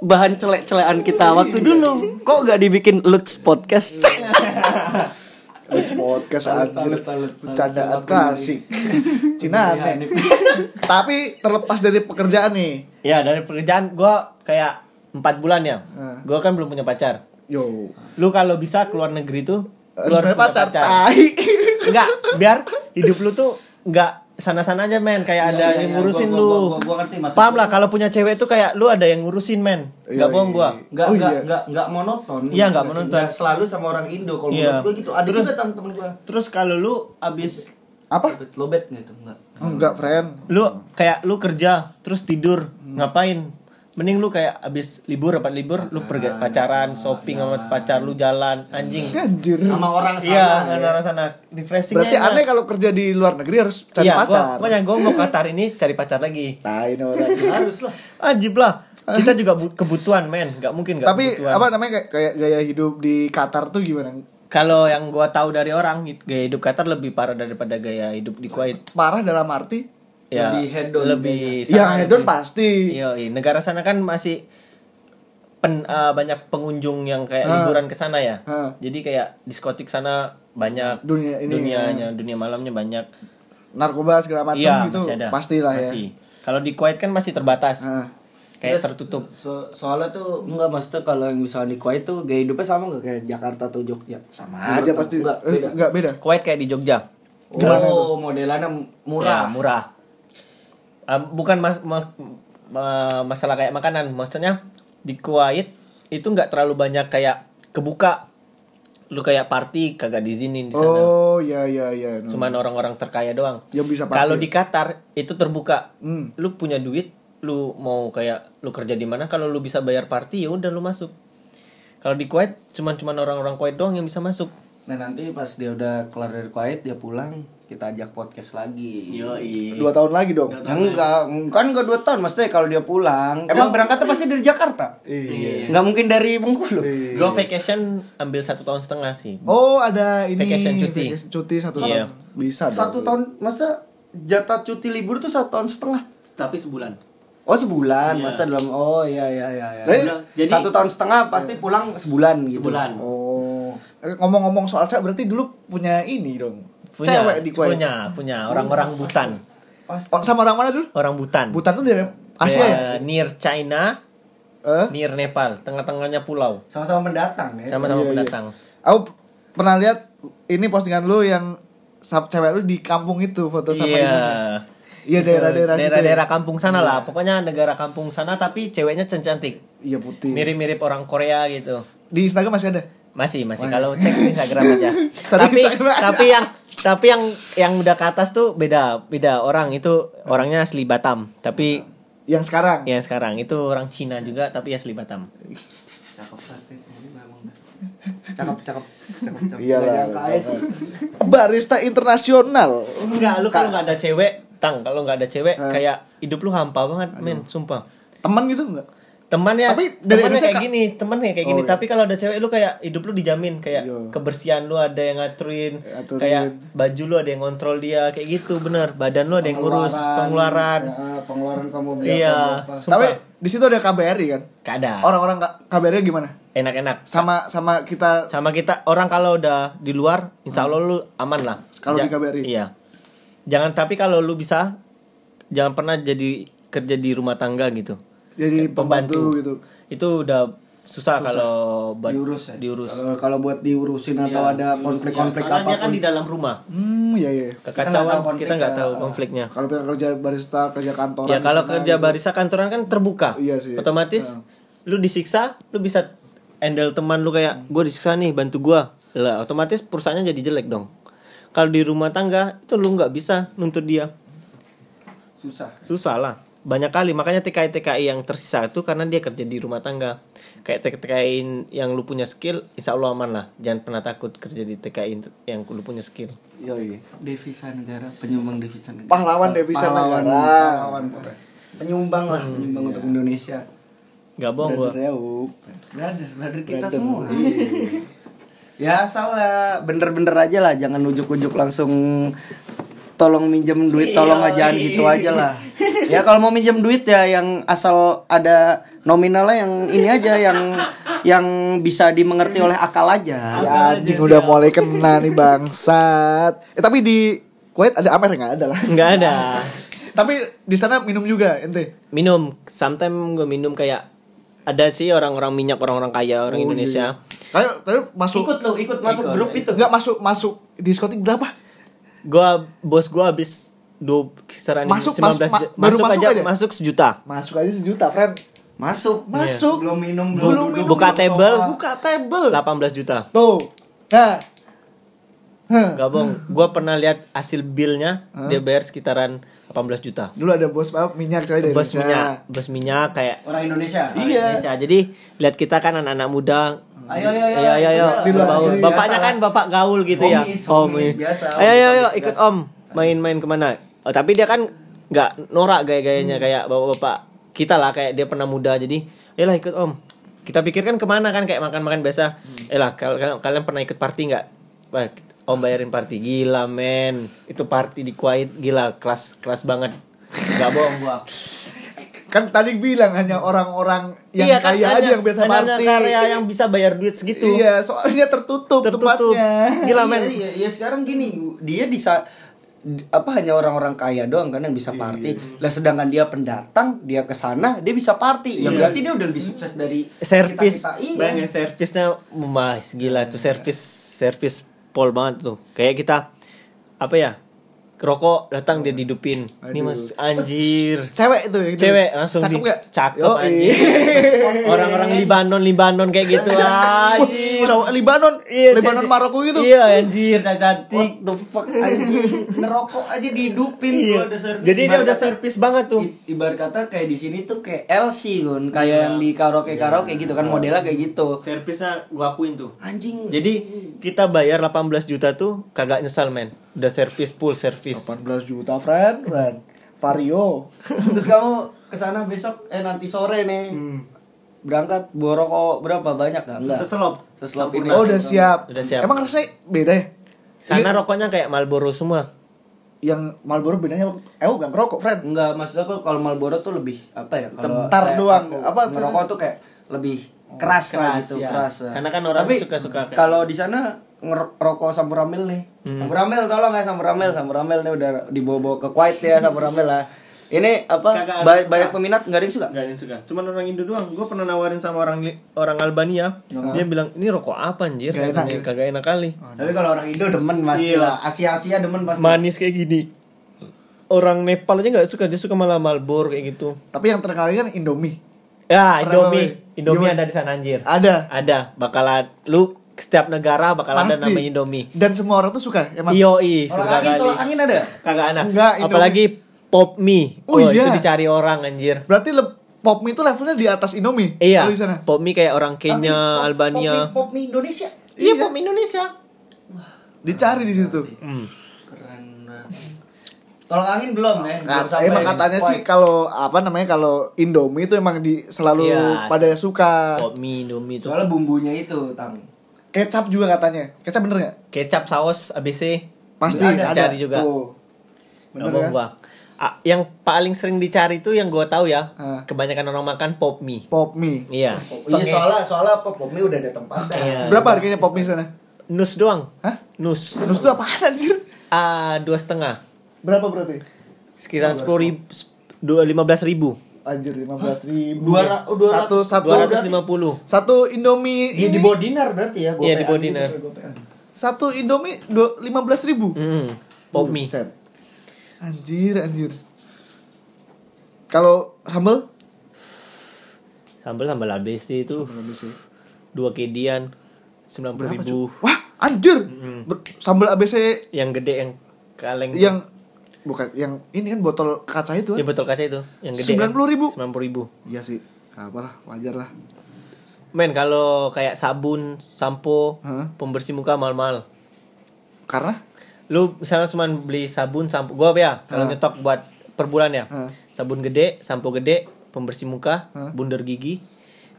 bahan celek-celekan kita waktu dulu. Kok gak dibikin Lutz Podcast? podcast Salut, anjir. salut, salut, salut. Bercandaan Salut. klasik. Cina Iya, aneh. Tapi terlepas dari pekerjaan nih. ya dari pekerjaan gua kayak empat bulan ya gua kan belum punya pacar Yo. lu kalau bisa keluar negeri tuh lu harus pacar. Tai. enggak biar hidup lu tuh enggak sana-sana aja men kayak Iya, ada iya, yang iya. ngurusin Gua- lu gua- gua- gua ngerti maksud paham lah kalau punya cewek tuh kayak lu ada yang ngurusin men Iya, enggak bohong iya. gua Enggak, Oh, enggak, iya. enggak, enggak monoton. Iya, enggak sih. monoton. Nggak selalu sama orang Indo kalau Iya. menurut gue gitu. Ada Terus- juga temen-temen gue. terus kalau lu abis Apa? Lobet, lobet gitu, enggak. Enggak, friend. lu kayak lu kerja terus tidur ngapain mending lu kayak abis libur apa libur lu pergi pacaran shopping sama pacar lu jalan anjing Anjir. Sama orang sana. iya ya. dengan orang sana refreshing Berarti aneh kalau kerja di luar negeri harus cari iya, pacar. Gua, makanya gua mau Qatar ini cari pacar lagi. Tai nih orang. Harus lah. Ajib lah. Kita juga bu- kebutuhan, men. Gak mungkin gak Tapi kebutuhan. apa namanya kayak, kayak gaya hidup di Qatar tuh gimana? Kalau yang gua tahu dari orang, gaya hidup Qatar lebih parah daripada gaya hidup di Kuwait. Parah dalam arti Ya, Lebih hedon Lebih ya hedon lebih- pasti. Iya, iya. negara sana kan masih pen, eh, banyak pengunjung yang kayak Ah. liburan ke sana ya. Ah. Jadi kayak diskotik sana banyak Dunia ini, dunianya, dunia malamnya banyak. Narkoba segala macam Iya, gitu. masih ada. Pastilah ya. Masih. Kalau di Kuwait kan masih terbatas. Ah. Kayak Terus, tertutup. So- soalnya tuh enggak maksudnya kalau yang misalnya di Kuwait tuh gaya hidupnya sama enggak kayak Jakarta atau Jogja? Sama aja pasti. Enggak, Eh, beda. enggak beda. Kuwait kayak di Jogja. Gimana oh, modelannya murah. Ya, murah. Um, bukan mas- ma- ma- masalah kayak makanan, maksudnya di Kuwait itu nggak terlalu banyak kayak kebuka. Lu kayak party kagak diizinin di sana. Oh, iya iya iya. No. Cuman orang-orang terkaya doang. Yang bisa party. Kalau di Qatar itu terbuka. Hmm. Lu punya duit, lu mau kayak lu kerja di mana kalau lu bisa bayar party ya udah lu masuk. Kalau di Kuwait cuman cuman orang-orang Kuwait doang yang bisa masuk. Nah, nanti pas dia udah kelar dari Kuwait dia pulang, kita ajak podcast lagi. Yoi. Dua tahun lagi dong. Ya enggak, kan enggak dua tahun maksudnya kalau dia pulang. Emang berangkatnya pasti dari Jakarta. Iya. Enggak mungkin dari Bengkulu. Iya. Gue vacation ambil satu tahun setengah sih. Oh, ada ini Vacation cuti. vacation cuti satu Iya. tahun. Bisa dong. Satu tahun, maksudnya jatah cuti libur tuh satu tahun setengah. Tapi sebulan. Oh sebulan, Iya. maksudnya dalam oh iya iya iya. iya. Jadi- satu tahun setengah pasti pulang sebulan gitu. Sebulan. Oh. Ngomong-ngomong soal cewek berarti dulu punya ini dong. Punya, Cewek di Kuwait. punya, punya orang-orang Butan. Pasti. Oh, sama orang mana dulu? Orang Butan. Butan tuh dari Asia ya? Eh, near China, Eh? near Nepal, tengah-tengahnya pulau. Sama-sama pendatang ya. Sama-sama Iya, iya. pendatang. Aku pernah lihat ini postingan lu yang cewek lu di kampung itu foto sama Iya. ibunya. Iya daerah-daerah situ ya? daerah-daerah kampung sana lah. Pokoknya negara kampung sana tapi ceweknya cantik. Iya putih. Mirip-mirip orang Korea gitu. Di Instagram masih ada. Masih, masih. Wah. Kalau cek di Instagram aja. Tapi Instagram aja. tapi yang tapi yang yang udah ke atas tuh beda, beda orang itu orangnya asli Batam. Tapi Yang sekarang. yang sekarang itu orang Cina juga tapi asli Batam. Cakep. Cakep cakep cakep cakep. Iya lah. sih. Barista internasional. Enggak, lu kalau nggak ada cewek, tang kalau nggak ada cewek Eh. kayak hidup lu hampa banget, men, sumpah. Teman gitu enggak? Temannya Tapi dari temannya kayak gini, temannya kayak Oh, gini. iya. Tapi kalau ada cewek lu kayak hidup lu dijamin kayak Iya. kebersihan lu ada yang ngaturin, Aturin. kayak baju lu ada yang kontrol dia, kayak gitu, bener. Badan lu ada yang ngurus, pengeluaran. Ya, pengeluaran kamu beli Iya. Tapi di situ ada KBRI kan? Gak ada. Orang-orang KBRI gimana? Enak-enak. Sama sama kita Sama kita orang kalau udah di luar, insya Allah lu aman lah. Kalau Ja- di KBRI? Iya. Jangan tapi kalau lu bisa, jangan pernah jadi kerja di rumah tangga gitu. Jadi pembantu, Pembantu. gitu. Itu udah susah, kalau buat diurus ya. diurus. Kalau kalau buat diurusin atau Iya, ada konflik-konflik dia kan di dalam rumah. Hmm, nggak tahu Kekacauan kita nggak tahu konfliknya. Kalau kerja barista, kerja kantoran. Ya kalau kerja gitu. barista kantoran kan terbuka. Iya sih. Otomatis lu disiksa, lu bisa handle teman lu kayak gue disiksa nih bantu gua. Lah otomatis perusahaannya jadi jelek dong. Kalau di rumah tangga itu lu nggak bisa nuntut dia. Susah. Susah lah. Banyak kali. Makanya TKI TKI yang tersisa itu karena dia kerja di rumah tangga. Kayak TKI yang lu punya skill insya Allah aman lah. Jangan pernah takut kerja di TKI yang lu punya skill. Yoi. devisa negara penyumbang devisa negara. Pahlawan devisa Pahlawan- negara. pahlawan penyumbang lah penyumbang untuk Indonesia. Gak bohong gua. Brother kita Brother. semua. Ya salah bener-bener aja lah. Jangan ujuk-ujuk langsung tolong minjem duit tolong aja gitu aja lah ya kalau mau minjem duit ya yang asal ada nominalnya yang ini aja yang yang bisa dimengerti oleh akal aja Si anjing udah mulai kena nih bangsat. Eh tapi di Kuwait ada Amer nggak ada lah. nggak ada tapi di sana minum juga ente. minum sometimes gue minum kayak ada sih orang-orang minyak orang-orang kaya orang Oh, Indonesia Kayak tapi masuk ikut lo ikut masuk grup itu nggak masuk masuk diskotik berapa? gua bos gua habis dua kisaran Masuk, 19 mas- ma- baru masuk, masuk aja, aja? masuk sejuta Masuk aja sejuta, friend. masuk Masuk. belum minum Belum duduk, minum. buka belum table. Buka table. 18 juta Tuh. Nah. Hah. Gak bohong Gua pernah lihat hasil billnya Dia bayar sekitaran 18 juta Dulu ada bos apa minyak coy dari Bos Indonesia. minyak Bos minyak kayak orang Indonesia Iya. Indonesia. Jadi lihat kita kan anak-anak muda Ayo, ayo, ayo. ayo ayo, ayo. Bapaknya kan bapak gaul gitu ya Homies, Homies. homies, biasa, Ayo ayo ikut om Main-main ke mana. Oh, Tapi dia kan nggak norak gaya-gayanya kayak bapak-bapak kita lah kayak dia pernah muda. Jadi ya lah ikut om. Kita pikirkan ke mana kan kayak makan-makan biasa. Eh lah kal- kal- kalian pernah ikut party nggak? Wah, om bayarin party. Gila men. Itu party di Kuwait gila kelas kelas banget. Nggak bohong gua. Kan tadi bilang hanya orang-orang yang Iya kan, kaya hanya- aja yang biasa hanya party. karya yang bisa bayar duit segitu. Iya, soalnya tertutup, tertutup. tempatnya. gila Iya, men. iya, iya, sekarang gini, dia bisa apa hanya orang-orang kaya doang kan yang bisa party. Lah sedangkan dia pendatang, dia ke sana, dia bisa party. Ya Iya. berarti dia udah lebih sukses dari. Iya. bayangin servisnya mas gila tuh servis servis pol banget tuh kayak kita apa ya rokok datang dia didupin. Ini mas anjir. Cewek itu yang cewek langsung Cakep di nggak? cakep Yoi. anjir. Orang-orang Libanon Libanon kayak gitu anjir. Cowok Libanon, Iya, Libanon. Maroko gitu. iya anjir cantik. The fuck anjing ngerokok aja dihidupin Iya. gua udah servis. jadi dia udah servis banget tuh. ibarat kata kayak di sini tuh kayak LC kan kayak yang di karaoke karaoke gitu kan modelnya kayak gitu. Servisnya gua akuin tuh. Anjing. Jadi kita bayar 18 juta tuh kagak nyesal men udah servis full servis 18 juta, friend, friend. Vario. terus kamu ke sana besok eh nanti sore nih berangkat bawa rokok berapa banyak gak enggak seselop Seselop ini. Oh, udah siap. Udah siap. Emang rasanya beda ya? Sana Ini rokoknya kayak Marlboro semua. yang Marlboro bedanya eh bukan ngerokok, friend. enggak maksudnya kok kalau Marlboro tuh lebih apa ya kalau Bentar doang. aku Apa, ngerokok tuh kayak lebih keras, lah keras, gitu ya. keras lah. Karena kan orang Tapi suka-suka kayak- kalau di sana ngerokok samuramil nih Hmm. samuramil tolong ya samuramil samuramil nih udah dibawa-bawa ke Kuwait ya samuramil lah ini apa Kagak ba- suka. banyak peminat nggak ada yang suka Gak ada yang suka. Cuman orang Indo doang. Gue pernah nawarin sama orang orang Albania. Dia bilang ini rokok apa anjir? Gak enak, ya? Kagak enak kali. tapi kalau orang Indo demen pasti Iya. lah Asia Asia demen pasti Manis kayak gini. Orang Nepal aja nggak suka. Dia suka malah Marlboro kayak gitu. Tapi yang terkali kan Indomie. Ya Indomie. Indomie Gimana? ada di sana anjir. Ada. Ada. Bakalan lu setiap negara bakal ada Pasti. namanya Indomie. Dan semua orang tuh suka emang. Yoi, kalau suka angin kali. kalau angin ada Kagak enak. Enggak, Indomie. Apalagi pop mie. Oh, Oh, iya. itu dicari orang anjir. Berarti le- pop mie itu levelnya di atas Indomie. Iya, di sana. pop mie kayak orang Tapi Kenya, pop- Albania. pop mie- pop mie Indonesia Iya, Iya. pop mie Indonesia. Dicari di situ. Hmm. keren banget. angin belum ya belum sampai emang katanya sih kalau apa namanya kalau Indomie itu emang di selalu Iya. pada suka. Pop mie, Indomie itu. soalnya bumbunya itu tang Kecap juga katanya. Kecap bener nggak? Kecap, saus, ABC. Pasti Ada, cari juga. Tuh. Bener Abang kan? gua. Ah, yang paling sering dicari itu yang gua tahu ya. Ah. Kebanyakan orang makan pop mie. Pop mie. Iya. iya soalnya soalnya pop pop mie udah ada tempatnya Iya. Berapa harganya pop mie sana? Nus doang. Hah? Nus. Terus itu apaan anjir? Ah, dua setengah. Berapa berarti? Sekitar sepuluh ribu, dua lima belas ribu. Anjir 15 ribu. Dua ra- oh, dua satu ratus- satu Dua ratus lima puluh. satu Indomie Iya ini di bawah dinar berarti ya Iya, di bawah gopean dinar. gopean. satu Indomie dua lima belas ribu. Pop mie. Anjir anjir. Kalau sambal? Sambal sambal ABC itu dua kedian sembilan puluh ribu. Wah anjir. Ber- sambal ABC Yang gede yang kaleng. yang bukan yang ini kan botol kaca itu Ya kan? betul kaca itu yang gede. 90.000. Sembilan puluh ribu. Iya sih. Apalah, wajar lah. Men kalau kayak sabun, sampo, Hah? pembersih muka mahal-mahal. Karena Lu misalnya cuma beli sabun, sampo, gua apa ya? Kalau Hah? nyetok buat per bulan ya. Hah? Sabun gede, sampo gede, pembersih muka, Hah? bundar gigi,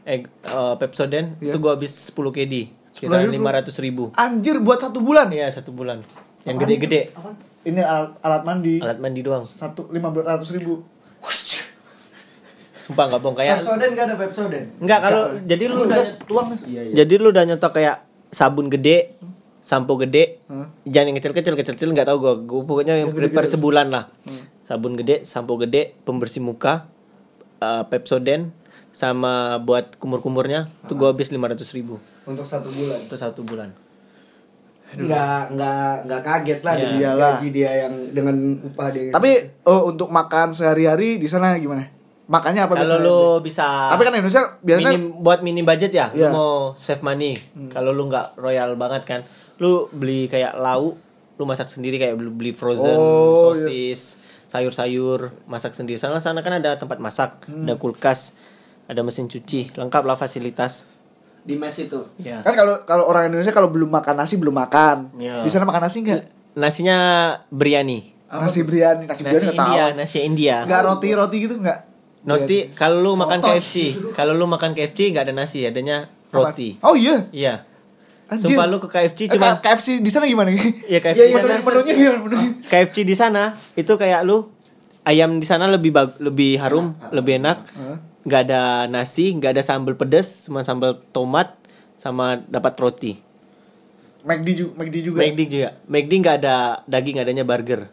eh, eh, Pepsodent, Iya. itu gua habis 10 KD. Sekitar 10.000? 500 ribu. anjir buat satu bulan. Iya satu bulan. Yang gede-gede. Ini alat, alat mandi. Alat mandi doang. Satu lima ratus ribu. Sumpah nggak bohong kayak. Pepsodent gak ada Pepsodent Enggak kalau jadi lu udah tuang. iya iya jadi lu udah nyetok kayak sabun gede, sampo gede, Hah? jangan yang kecil-kecil, kecil-kecil nggak tahu gua. Gua pokoknya yang per gede-gede. sebulan lah. Sabun gede, sampo gede, pembersih muka, eh, Pepsodent sama buat kumur-kumurnya itu gua habis 500 ribu untuk satu bulan itu satu bulan. Nggak nggak nggak kaget lah Iya. dengan Iyalah. gaji dia yang dengan upah dia Tapi oh, untuk makan sehari-hari di sana gimana? Makannya apa Kalau lu bisa Tapi kan Indonesia biasanya minim buat minim budget ya, Iya. lu mau save money. Kalau lu nggak royal banget kan, lu beli kayak lauk, lu masak sendiri kayak beli, beli frozen, Oh, sosis, sayur-sayur, masak sendiri. Sana sana kan ada tempat masak, ada kulkas, ada mesin cuci, lengkap lah fasilitas. Di mes itu Ya. kan kalau kalau orang Indonesia kalau belum makan nasi belum makan. Iya. Di sana makan nasi enggak? Nasinya biryani. Nasi biryani, nasi, Nasi biryani India, tahu. nasi India. Enggak roti-roti gitu enggak? Noti kalau lu makan Soto. KFC, kalau lu makan KFC nggak ada nasi, adanya roti. Oh iya. Iya. Anjir. Sumpah lu ke KFC Eh, cuma K- KFC di sana gimana? ya KFC Iya, iya, sana- menunya gimana menunya? KFC di sana itu kayak lu ayam di sana lebih bag- lebih harum, lebih enak. Nggak ada nasi, nggak ada sambal pedas, cuma sambal tomat sama dapat roti. McD juga, McD juga. McD juga. McD nggak ada daging, adanya burger.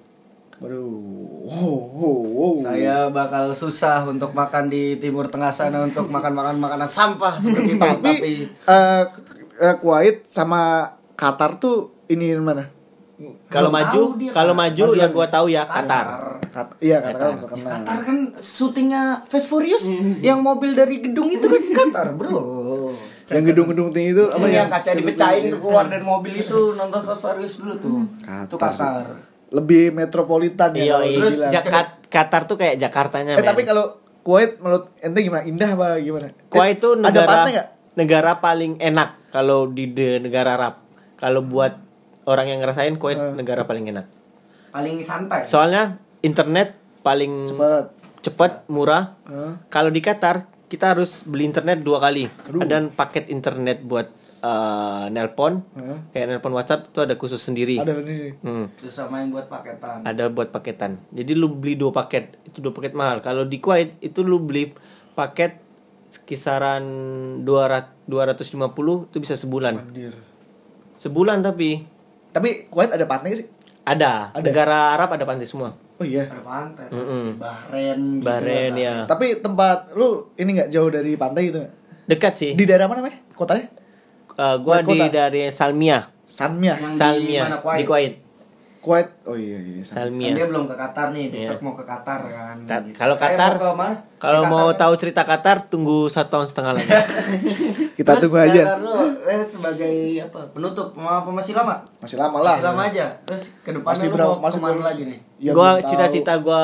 Waduh. Wow, wow, wow. saya bakal susah untuk makan di timur tengah sana untuk makan makan makanan sampah seperti itu tapi tapi eh eh, Kuwait sama Qatar tuh ini mana? Kalau Belum maju, kalau maju yang gua tahu ya Qatar. Kat iya Qatar Qatar. kan. Qatar kan syutingnya Fast Furious yang mobil dari gedung itu kan Qatar bro Yang gedung-gedung tinggi itu apa apa ya? yang kaca dipecahin keluar dari mobil itu nonton Fast Furious dulu tuh itu Qatar sih. Qatar Lebih metropolitan Iya, ya kalau iya. Terus Jakat- Qatar tuh kayak Jakartanya. Eh tapi kalau Kuwait menurut ente gimana? Indah apa gimana? Kuwait itu Ada negara negara paling enak kalau di de- negara Arab. Kalau buat orang yang ngerasain Kuwait Eh. negara paling enak. paling santai Soalnya internet paling Cepet. cepat, murah. Hah? Kalau di Qatar kita harus beli internet dua kali. Aduh. Ada paket internet buat eh, nelpon, Hah? kayak nelpon WhatsApp itu ada khusus sendiri. Ada ini. Hmm, terus sama yang buat paketan ada buat paketan. Jadi lu beli dua paket, itu dua paket mahal. Kalau di Kuwait itu lu beli paket kisaran 200 250 itu bisa sebulan. Sebulan tapi Tapi Kuwait ada pantai sih? ada. Ada. Negara Arab ada pantai semua. Oh iya. ada pantai Mm-mm. Bahrain gitu Bahrain ya. Tapi tempat lu ini nggak jauh dari pantai gitu? Dekat sih. Di daerah mana namanya? Kotanya? Eh, gua Kuwait di kota. dari Salmiah. Sanmia. Yang di Salmiah mana, Kuwait? di Kuwait. Kuwait. Oh iya iya. Kan Salmiah. dia belum ke Qatar nih, besok Iya. mau ke Qatar kan. Ta- Gitu. kalau Eh, Qatar, mau ke mana? Kalau mau kan? tahu cerita Qatar tunggu satu tahun setengah lagi. Kita Terus tunggu aja. Lu eh, sebagai apa? Penutup mau apa masih lama? Masih lama lah. Masih lama aja. Terus ke depannya Masih lu berapa? mau Masih ke mana berapa? lagi nih? Ya, gua cita-cita gua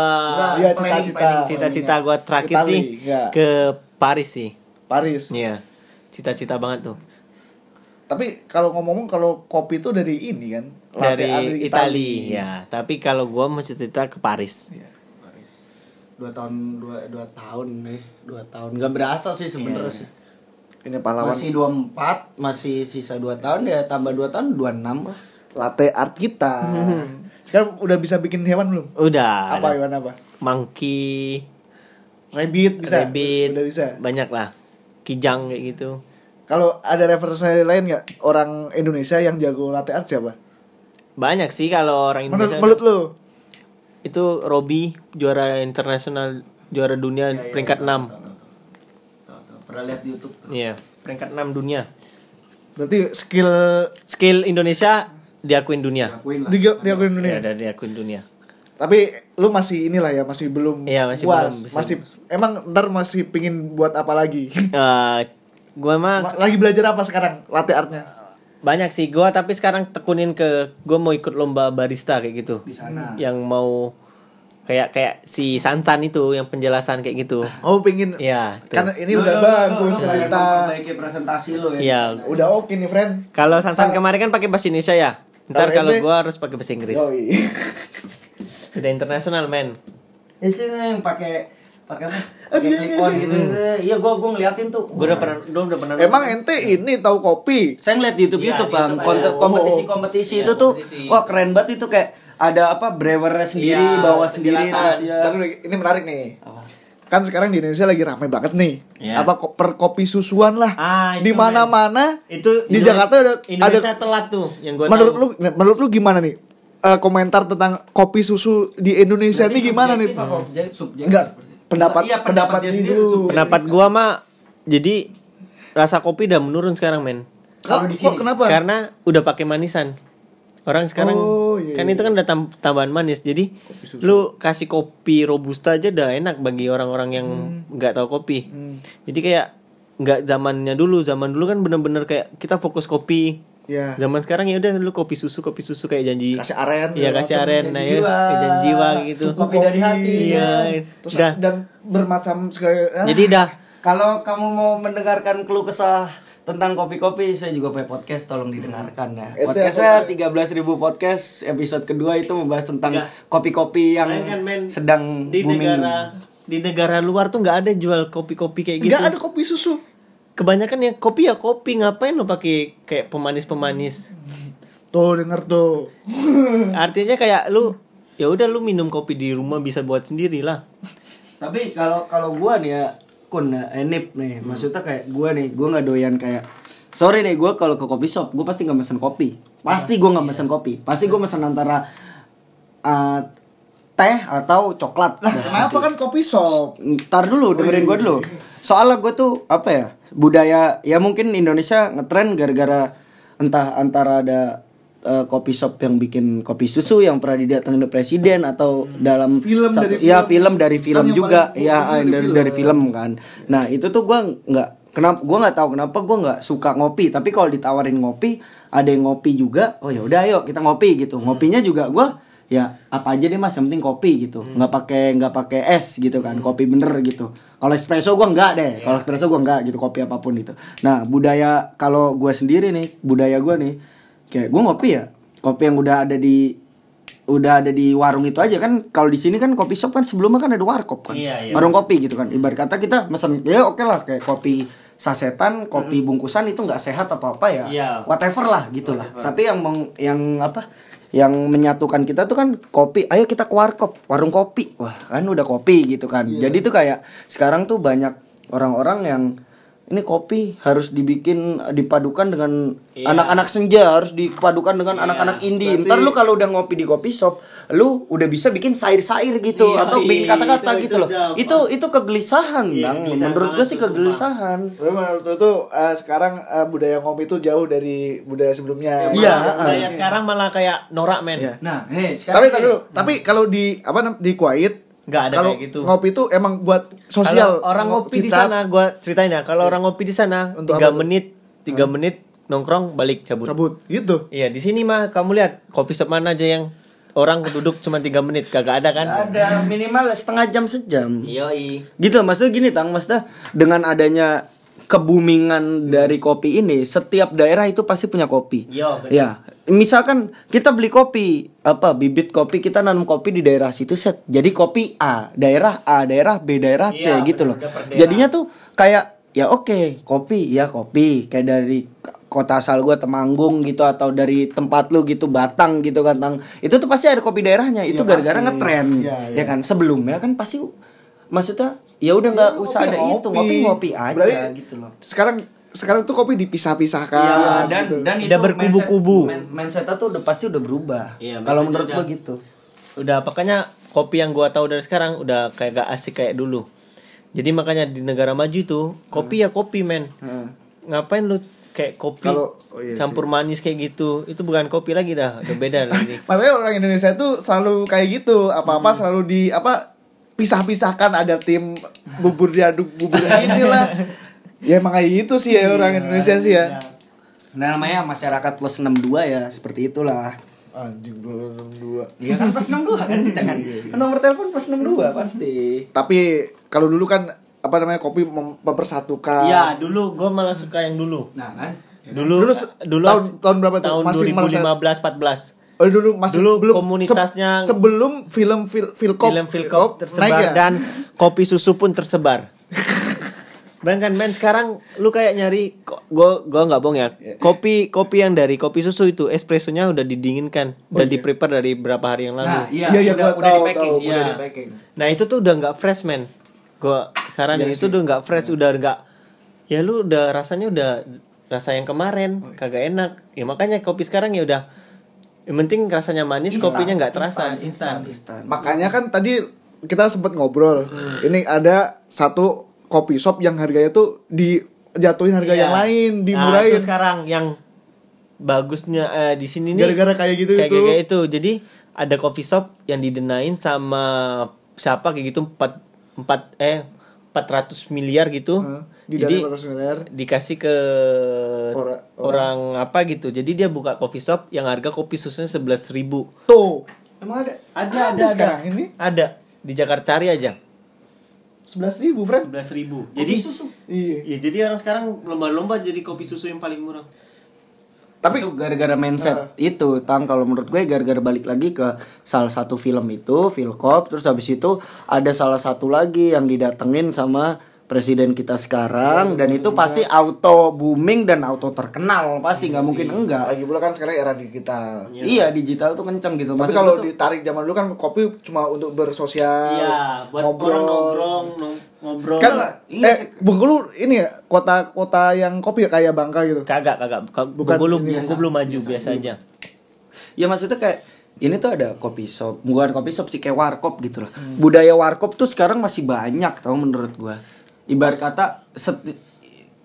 Iya cita-cita. cita-cita gua terakhir Itali, sih iya. ke Paris sih. Paris. Iya. Cita-cita banget tuh. Tapi kalau ngomong kalau kopi itu dari ini kan, latte Dari Itali ya. Tapi kalau gua mau cita-cita ke Paris. Iya, Paris. Dua tahun, dua, dua tahun nih, dua tahun. Gak berasa sih sebenernya Iya. sih. Ini pahlawan Masih 24, masih sisa 2 tahun ya tambah 2 tahun 26 lah. latte art kita. Sekarang udah bisa bikin hewan belum? Udah. apa ada hewan apa? Monkey, Rabbit bisa. rabbit, Udah bisa. banyak lah. Kijang kayak gitu. Kalau ada referensi lain nggak orang Indonesia yang jago latte art siapa? Banyak sih kalau orang Menurut, Indonesia. menurut lu? itu Robi juara internasional juara dunia Ya, ya, peringkat tahu, 6 tahu, tahu. Tahu, tahu. Pernah lihat di YouTube. Iya, peringkat 6 dunia. Berarti skill Skill Indonesia diakuin dunia. Akuin lah. di diakuin dunia. Ya, ada diakuin dunia. Tapi lu masih inilah ya, masih belum Iya, masih puas. belum bisa. Masih emang ntar masih pingin buat apa lagi? Eh, gua mah Ma- lagi belajar apa sekarang latte artnya? banyak sih gua tapi sekarang tekunin ke gua mau ikut lomba barista kayak gitu. Di sana. Yang mau kayak kayak si Sansan itu yang penjelasan kayak gitu Oh pingin Iya. Kan ini udah bagus cerita memperbaiki presentasi lu ya. Iya. Udah oke nih friend Kalau Sansan kemarin kan pakai bahasa Indonesia ya. Ntar Kalau gua harus pakai bahasa Inggris. Yoi Udah internasional men. Ya sih yang pakai pakai apa? Pakai clip on gitu. Iya gua gua ngeliatin tuh. Gua udah pernah gua udah pernah Emang ente ini tahu kopi Saya ngeliat di YouTube Iya, YouTube bang, ada. kompetisi-kompetisi Oh. itu Iya, tuh, wah keren banget itu kayak ada apa brewernya sendiri, Iya, bawa sendiri terus ya. Dulu, ini menarik nih kan sekarang di Indonesia lagi ramai banget nih Iya. apa per kopi susuan lah Ah, di mana-mana Itu di Indonesia- Jakarta ada Indonesia ada telat tuh yang gua menurut tahu. lu menurut lu gimana nih Eh, komentar tentang kopi susu di Indonesia ini gimana nih apa enggak pendapat Iya, pendapat pendapat dia sendiri. Pendapat gua mah jadi rasa kopi udah menurun sekarang men. Kok- Kalau di kok sini. kenapa Karena udah pakai manisan. Orang sekarang Oh, iya, kan iya. itu kan udah tam- tambahan manis. Jadi lu kasih kopi robusta aja udah enak bagi orang-orang yang Hmm. nggak tahu kopi. Jadi kayak nggak zamannya dulu. Zaman dulu kan bener-bener kayak kita fokus kopi. ya Zaman sekarang ya udah lu kopi susu, kopi susu kayak janji. kasih aren Iya kasih aren, nah ya, janji jiwa gitu. Kopi dari hati. Iya, terus udah. dan bermacam sekali ah, Jadi dah Kalau kamu mau mendengarkan keluh kesah tentang kopi-kopi, saya juga punya podcast, tolong didengarkan ya. Itu Podcastnya apa? 13.000 podcast, episode kedua itu membahas tentang kopi-kopi yang kan, men, sedang di booming. negara di negara luar tuh nggak ada jual kopi-kopi kayak gitu. nggak ada kopi susu Kebanyakan ya kopi ya kopi ngapain lo pakai kayak pemanis-pemanis. tuh denger tuh Artinya kayak lu ya udah lu minum kopi di rumah bisa buat sendiri lah. Tapi kalau kalau gua nih ya, kun eh, Nip nih, maksudnya kayak gua nih, gua nggak doyan kayak Sorry nih, gua kalau ke kopi shop, gua pasti nggak mesen kopi. Pasti gua nggak mesen kopi. Pasti gua mesen antara uh, teh atau coklat. lah kenapa kan kopi shop Ntar dulu, dengerin gue dulu. Soalnya gue tuh apa ya budaya ya mungkin Indonesia ngetren gara-gara entah antara ada eh, kopi shop yang bikin kopi susu yang pernah didatengin oleh presiden atau dalam Film satu- dari ya film. film dari film Kan juga. ya dari dari, film. dari film. kan. Nah itu tuh gue nggak kenapa gue nggak tahu kenapa gue nggak suka ngopi. Tapi kalau ditawarin ngopi ada yang ngopi juga oh ya udah ayo kita ngopi gitu. Ngopinya juga gue ya apa aja deh mas yang penting kopi gitu. Nggak pakai nggak pakai es gitu kan kopi bener gitu. Kalau espresso gue nggak deh. Kalau espresso gue nggak gitu kopi apa pun itu. Nah budaya kalau gue sendiri nih budaya gue nih kayak gue ngopi ya kopi yang udah ada di udah ada di warung itu aja kan. Kalau di sini kan kopi shop kan sebelumnya kan ada warkop kan. Iya, iya. warung kopi gitu kan. Ibarat kata kita mesen ya oke lah kayak kopi sasetan kopi bungkusan itu nggak sehat atau apa ya. Iya. whatever lah gitulah tapi yang meng- yang apa yang menyatukan kita tuh kan kopi. Ayo kita ke warkop warung kopi. Wah kan udah kopi gitu kan. Jadi tuh kayak sekarang tuh banyak orang-orang yang ini kopi harus dibikin dipadukan dengan Iya. anak-anak senja harus dipadukan dengan anak-anak indie Berarti- ntar lu kalau udah ngopi di kopi shop lu udah bisa bikin sair-sair gitu Iya, atau bikin iya, kata-kata itu- gitu itu loh itu itu kegelisahan Iya, bang kegelisahan menurut gue sih kegelisahan Tapi menurut tuh eh, sekarang eh, budaya ngopi tuh jauh dari budaya sebelumnya. Iya. Budaya sekarang malah kayak norak men. Iya. nah hei Tapi tadi dulu, tapi kalau di apa nam- di Kuwait Nggak ada kalau kayak gitu. ngopi itu emang buat sosial. Kalau orang Ngo- ngopi di sana, gua ceritain ya. Kalau orang ngopi di sana, Untuk tiga menit, tiga menit nongkrong balik cabut. cabut gitu. Iya di sini mah kamu lihat kopi shop mana aja yang orang duduk cuma tiga menit kagak ada kan? ada minimal setengah jam sejam Yoi. gitu maksudnya gini tang maksudnya dengan adanya kebumingan dari kopi ini setiap daerah itu pasti punya kopi. Yo, bener. ya misalkan kita beli kopi apa bibit kopi kita nanam kopi di daerah situ set. Jadi kopi A daerah A daerah B daerah C Iya, gitu loh. jadinya tuh kayak ya oke kopi ya kopi. Kayak dari kota asal gue Temanggung gitu atau dari tempat lu gitu Batang gitu kan tang. Itu tuh pasti ada kopi daerahnya. Itu Iya, gara-gara pasti. ngetren Iya, iya. ya kan. Sebelumnya kan pasti maksudnya ya udah nggak Ya, usah ada itu ngopi ngopi aja Berarti gitu loh Sekarang sekarang tuh kopi dipisah-pisahkan. Iya, dan gitu. dan Udah itu berkubu-kubu. mindset, men- mindsetnya tuh udah pasti udah berubah. Iya, Kalau menurut udah- gua gitu. Udah makanya kopi yang gua tahu dari sekarang udah kayak gak asik kayak dulu. Jadi makanya di negara maju tuh kopi ya kopi men. Heeh. Ngapain lu kayak kopi Kalau- oh iya campur manis kayak gitu? Itu bukan kopi lagi dah, udah beda lagi. Makanya orang Indonesia tuh selalu kayak gitu, apa-apa selalu di apa pisah-pisahkan ada tim bubur diaduk bubur inilah. ya emang kayak gitu sih ya orang Indonesia sih ya. Nah, namanya masyarakat plus 62 ya, seperti itulah. Anjing 262. Iya kan plus 62 kan kita kan. Nomor telepon plus 62 pasti. Tapi kalau dulu kan apa namanya kopi mem- mempersatukan. Iya, dulu gue malah suka yang dulu. Nah kan. Dulu Dulu dulu, tahun tahun berapa tuh? tahun Masih malah 2015 14. Oh dulu masih Dulu belum komunitasnya- se- sebelum film film Philcop Film Philcop tersebar naik ya? dan kopi susu pun tersebar. Bayangkan men sekarang lu kayak nyari kok gua gua nggak bohong ya. Kopi kopi yang dari kopi susu itu espressonya udah didinginkan Oh, dan iya. di prepare dari berapa hari yang lalu. Nah, iya, Iya, iya, udah, udah tahu, di packing, tahu, udah iya. di packing. Nah itu tuh udah nggak fresh men. Gua saranin Iya itu sih. udah nggak fresh, udah nggak. Ya lu udah rasanya udah rasa yang kemarin, Oh, iya. kagak enak. Ya makanya kopi sekarang ya udah. Yang penting rasanya manis, kopinya nggak terasa, instan. Instan. Makanya kan tadi kita sempat ngobrol. Hmm. Ini ada satu kopi shop yang harganya tuh dijatuhin harga Iya. yang lain, Nah, dimurahin. itu sekarang yang bagusnya eh, di sini nih. Gara-gara kayak gitu kayak, itu. kayak itu. Jadi ada coffee shop yang didenain sama siapa kayak gitu 4 4 eh 400 miliar gitu. Hah, di Jadi dalam 400 miliar. dikasih ke Ora- orang, apa gitu. Jadi dia buka coffee shop yang harga kopi susunya 11.000 ribu. Tuh. Emang ada? Ada, Ada sekarang ini Ada di Jakarta cari aja. 11.000 ribu, friend. 11.000 ribu. Jadi Jadi susu. Iya. ya jadi orang sekarang lomba-lomba jadi kopi susu yang paling murah. Tapi itu gara-gara mindset itu tang kalau menurut gue gara-gara balik lagi ke salah satu film itu Philcop terus habis itu ada salah satu lagi yang didatengin sama presiden kita sekarang dan itu pasti auto booming dan auto terkenal pasti nggak mungkin enggak lagi pula kan sekarang era digital. iya digital tuh kenceng gitu Tapi Maksud kalau tuh- ditarik zaman dulu kan kopi cuma untuk bersosial, Iya, buat ngobrol. orang nongkrong, nong- ngobrol. Kan Iya eh. Bengkulu ini ya kota-kota yang kopi ya kayak Bangka gitu. kagak kagak Ka- Bukan belum ini gua belum maju biasa, aja. ya maksudnya kayak ini tuh ada kopi shop bukan kopi shop sih kayak warkop gitu lah budaya warkop tuh sekarang masih banyak tau menurut gua ibarat kata seti-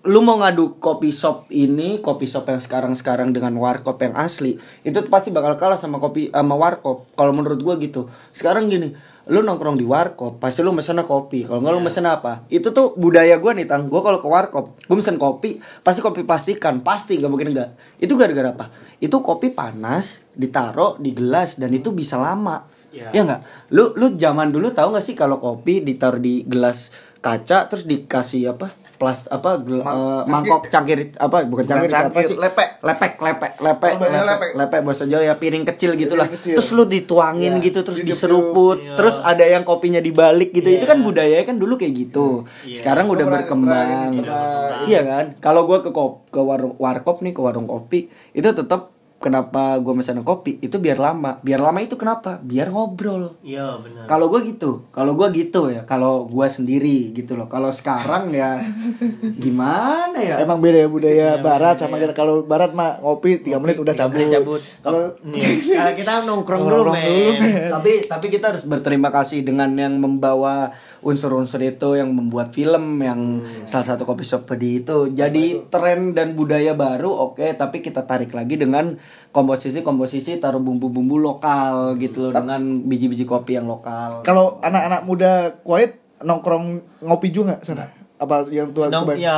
lu mau ngadu kopi shop ini kopi shop yang sekarang sekarang dengan warkop yang asli itu pasti bakal kalah sama kopi sama warkop. Kalau menurut gua gitu. Sekarang gini lu nongkrong di warkop pasti lu mesen kopi. Kalau nggak lu mesen apa? Itu tuh budaya gua nih tang. Gua kalau ke warkop gua mesen kopi pasti kopi pastikan pasti nggak mungkin enggak itu gara-gara apa? Itu kopi panas ditaruh di gelas dan itu bisa lama. Ya. ya nggak? Lu lu zaman dulu tahu nggak sih kalau kopi ditaruh di gelas kaca terus dikasih apa plas apa gel- Ma- eh, mangkok cangkir apa bukan cangkir, apa sih lepek. lepek lepek lepek Oh, bahasa lepek. lepek bahasa Jawa ya piring kecil gitulah kecil. terus lu dituangin Ya, gitu terus diseruput Iya. terus ada yang kopinya dibalik gitu itu Iya. kan budaya kan dulu kayak gitu Iya. sekarang udah pernah- berkembang pernah- pernah- iya kan kalau gua ke kop ke warung warkop nih ke warung kopi itu tetap kenapa gua mesen kopi itu biar lama. Biar lama itu kenapa? Biar ngobrol. Iya, benar. kalau gue gitu. Kalau gue gitu ya. Kalau gue sendiri gitu loh. Kalau sekarang ya gimana ya? Emang beda ya budaya Iya, barat sama ya. kita. Kalau barat mah ngopi 3 menit udah Tiga cabut. cabut. Kalau Nih, sekarang kita nongkrong dulu, Nongkrong men. dulu, men. tapi tapi kita harus berterima kasih dengan yang membawa unsur-unsur itu yang membuat film yang salah satu kopi shop di itu. Jadi tren dan budaya baru oke. Tapi kita tarik lagi dengan komposisi komposisi taruh bumbu-bumbu lokal gitu loh dengan biji-biji kopi yang lokal kalau anak-anak muda Kuwait nongkrong ngopi juga sana? Apa yang tua Nong, kebanyakan? ya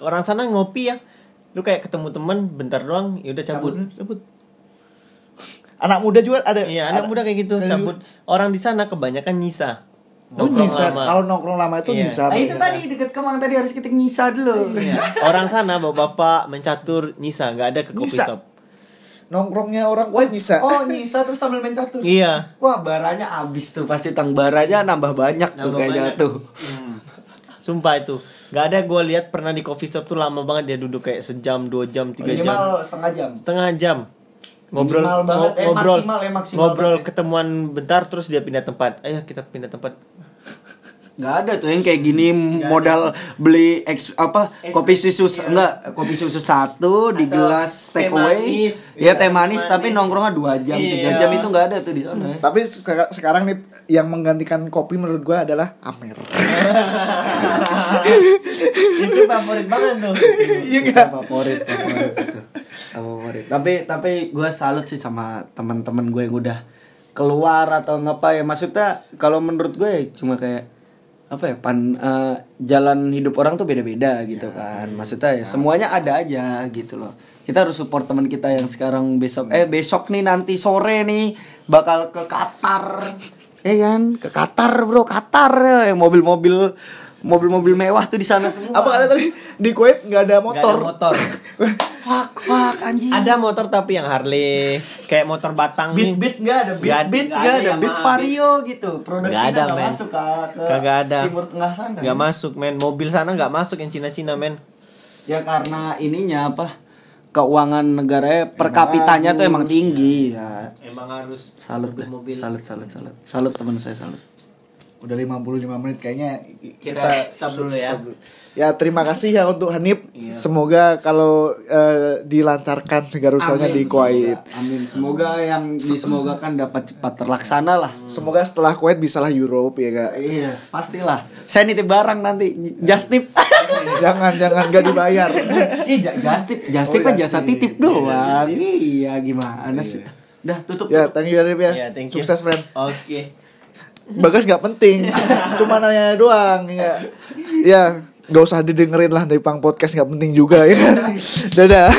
orang sana ngopi ya. Lu kayak ketemu temen bentar doang, ya udah cabut. cabut. Anak muda juga ada. Iya, anak ada- muda kayak gitu kayak cabut. Orang di sana kebanyakan nyisa. Oh, Nongkrong nyisa. lama. Kalau nongkrong lama itu Iya. nyisa. Nah, itu mereka. tadi deket kemang tadi harus kita nyisa dulu Iya. Orang sana bapak-bapak mencatur nyisa, nggak ada ke kopi shop. Nongkrongnya orang Kuwait nyisa. Oh nyisa terus sambil main catur Iya. Wah baranya abis tuh pasti tang baranya nambah banyak tuh Nambah kayaknya banyak. tuh Hmm. Sumpah itu. Nggak ada gue lihat pernah di coffee shop tuh lama banget dia duduk kayak sejam, dua jam, tiga jam. Minimal setengah jam setengah jam ngobrol eh, ngobrol maksimal ya, maksimal ngobrol banget. ketemuan bentar terus dia pindah tempat ayo kita pindah tempat nggak ada tuh yang kayak gini modal beli eks, apa kopi susu enggak kopi susu satu di gelas take away. ya Iya, teh manis tapi nongkrongnya dua jam tiga Iya. jam itu nggak ada tuh di sana. Tapi seka- sekarang nih yang menggantikan kopi menurut gua adalah Amer. itu favorit banget tuh. Iya favorit favorit itu. Favorit. Tapi tapi gue salut sih sama teman-teman gue yang udah keluar atau ngapa ya. Maksudnya kalau menurut gue ya cuma kayak apa ya pan eh, jalan hidup orang tuh beda-beda gitu kan. maksudnya ya semuanya ada aja gitu loh. Kita harus support teman kita yang sekarang besok eh besok nih nanti sore nih bakal ke Qatar. Ya kan? Ke Qatar bro Qatar ya yang mobil-mobil mobil-mobil mewah tuh di sana semua. Apa kata tadi? Di Kuwait nggak ada Nggak motor? ada motor. fuck fuck anjing. Ada motor tapi yang Harley. Kayak motor Batang. Beat nih. beat nggak ada? Beat Nggak- beat nggak ada? beat vario gitu. Produk Nggak Cina ada, nggak masuk ke, ke Kagak ada. timur tengah sana. Nggak masuk men. Mobil sana nggak masuk yang Cina-Cina men. Ya karena ininya apa? Keuangan negaranya per kapitanya tuh emang tinggi. Ya emang harus. Salut dah. mobil salut salut salut. Salut teman saya salut Udah 55 menit kayaknya kita stop dulu ya Ya terima kasih ya untuk Hanif. Iya. Semoga kalau eh, dilancarkan segala usahanya di Kuwait. semoga. amin semoga yang disemogakan dapat cepat terlaksana lah Semoga setelah Kuwait bisalah Europe ya kak. iya pastilah saya nitip barang nanti just tip jangan jangan gak dibayar. Ih, ja- just tip just tip Oh, kan jasa tip. titip doang iya gimana sih dah tutup Ya thank you Hanif ya. Iya, thank you. Sukses friend. oke Bagas nggak penting. Cuma nanya doang ya. Ya nggak usah didengerin lah dari pang podcast nggak penting juga ya. Dadah.